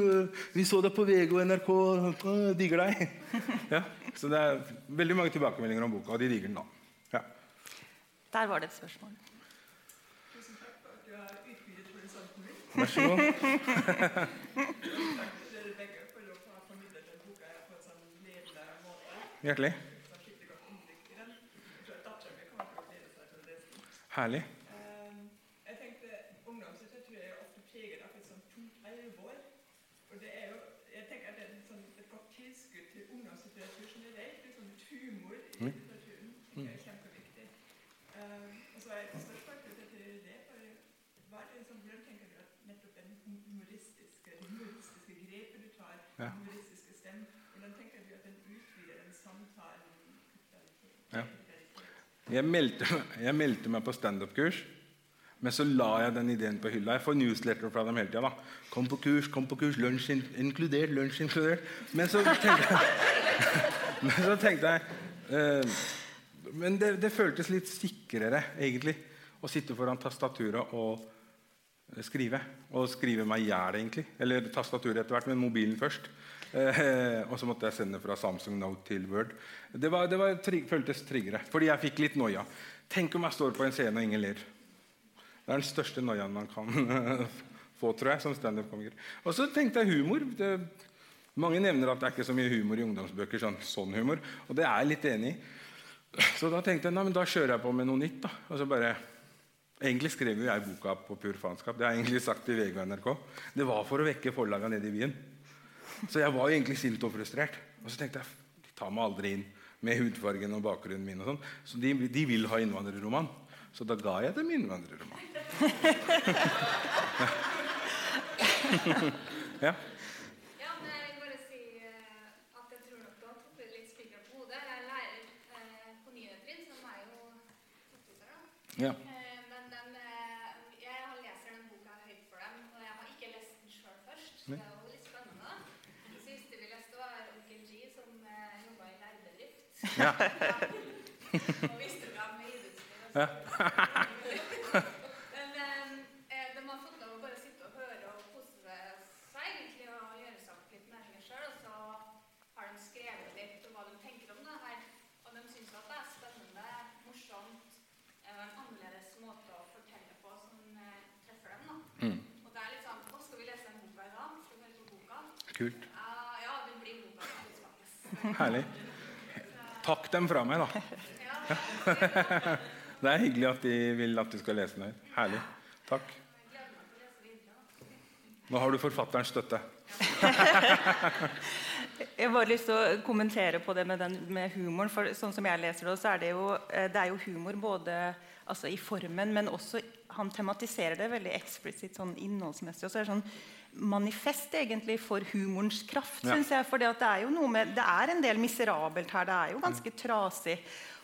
vi så deg på VG og NRK. Uh, digger deg.' ja, så det er veldig mange tilbakemeldinger om boka, og de digger den da. Ja. Der var det et spørsmål. Vær så god. Hjertelig. Herlig. Jeg tenkte Ungdomslitteratur er ofte preget av et sånt tungt alvor. Og det er jo, jeg tenker at det er sånn, et godt tilskudd til ungdomslitteratur generelt. Det er sånn humor i litteraturen. Det er kjempeviktig. Um, og så er jeg spørsmål til det. For hva er det som, Hvordan tenker du at nettopp den humoristiske, det humoristiske grepet du tar, Ja. den humoristiske stemmen, hvordan tenker du at den utvider den samtalen? Ja. Jeg meldte, jeg meldte meg på standup-kurs, men så la jeg den ideen på hylla. Jeg får newsletter fra dem hele tida. 'Kom på kurs, kom på kurs, lunsj in inkludert', lunsj inkludert. Men så tenkte jeg, men så tenkte jeg uh, Men det, det, føltes litt sikrere, egentlig, å sitte foran tastaturet og skrive. Og skrive meg i hjel, egentlig. Eller tastaturet etter hvert, men mobilen først. Eh, og så måtte jeg sende fra Samsung Note til Word. Det, var, det var, trig, føltes tryggere, fordi jeg fikk litt noia. Tenk om jeg står på en scene og ingen ler. Det er den største noiaen man kan få, tror jeg, som standup-komiker. Og så tenkte jeg humor. Det, mange nevner at det er ikke så mye humor i ungdomsbøker. sånn, sånn humor, Og det er jeg litt enig i. Så da tenkte jeg nei, men da kjører jeg på med noe nytt. da. Og så bare... Egentlig skrev jo jeg boka på pur faenskap. Det har jeg egentlig sagt til VG og NRK. Det var for å vekke forlagene nede i byen. Så jeg var jo egentlig sint og frustrert. Og så tenkte jeg de tar meg aldri inn med hudfargen og bakgrunnen min. og sånn. Så de, de, vil ha innvandrerroman. Så da ga jeg dem innvandrerroman. ja. ja men jeg vil bare si eh, at jeg tror nok du har truffet litt spikeren på hodet. Jeg er lærer eh, på niende trinn, som er jo ja. Eh, men den, jeg leser den boka høyt for dem, og jeg har ikke lest den sjøl først. Så det er jo litt spennende. Det siste vi leste, var onkel G, som jobba i lærebedrift. Ja. Ja. Kult. Herlig. Takk dem fra meg, da. Det er hyggelig at de vil at du skal lese den. Herlig. Takk. Nå har du forfatterens støtte. Jeg har bare lyst til å kommentere på det med, den, med humoren. for sånn som jeg leser Det så er det jo, eh, det er jo humor både altså i formen, men også han tematiserer det veldig eksplisitt sånn innholdsmessig. og så er det sånn manifest egentlig for humorens kraft, ja. syns jeg. For det er jo noe med, det er en del miserabelt her. Det er jo ganske trasig.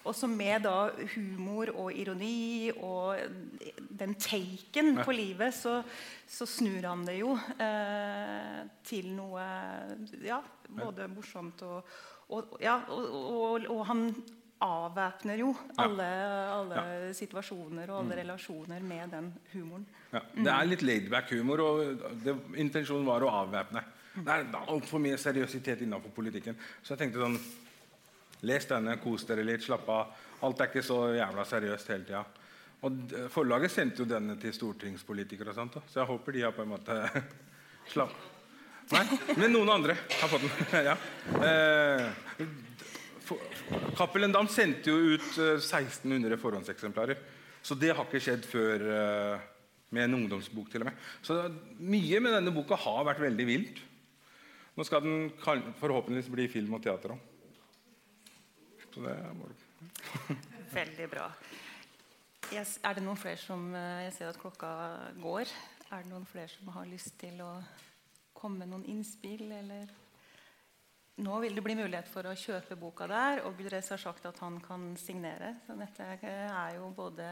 Og så med da humor og ironi og den taken ja. på livet, så, så, snur han det jo eh, til noe ja, både morsomt og, og, ja, og, og han avvæpner jo alle, alle ja. situasjoner og alle mm. relasjoner med den humoren. Ja, det er litt laidback-humor, og det, intensjonen var å avvæpne. Det er altfor mye seriøsitet innenfor politikken. Så jeg tenkte sånn Les denne, kos dere litt, slapp av. Alt er ikke så jævla seriøst hele tida. Og forlaget sendte jo denne til stortingspolitikere, og sånt, så jeg håper de har på en måte slapp Nei, men noen andre har fått den. ja. eh, Cappelen Dam sendte jo ut 1600 eh, forhåndseksemplarer. Så det har ikke skjedd før eh, med en ungdomsbok. til og med. Så mye med denne boka har vært veldig vilt. Nå skal den forhåpentligvis bli film og teater òg. Så det er Veldig bra. Er det noen flere som eh, Jeg ser at klokka går. Er det noen flere som har lyst til å komme med noen innspill, eller nå vil det bli mulighet for å kjøpe boka der, og Gudres har sagt at han kan signere. Så dette er jo både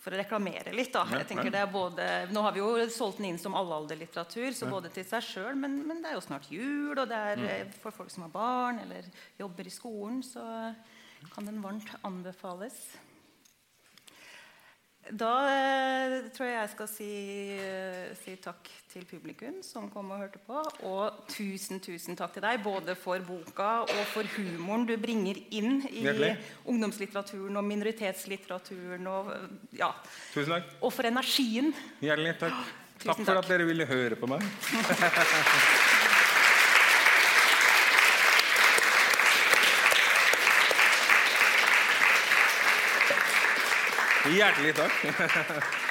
for å reklamere litt. da. Jeg tenker det er både, Nå har vi jo solgt den inn som allalderlitteratur, så både til seg sjøl, men, men, det er jo snart jul, og det er mm. for folk som har barn eller jobber i skolen, så kan den varmt anbefales. Da eh, tror jeg jeg skal si, eh, si, takk til publikum som kom og hørte på. Og tusen tusen takk til deg, både for boka og for humoren du bringer inn i Hjertelig. ungdomslitteraturen og minoritetslitteraturen. Og, ja. Tusen takk. og for energien. Hjertelig takk. Takk for takk. at dere ville høre på meg. Hjertelig takk.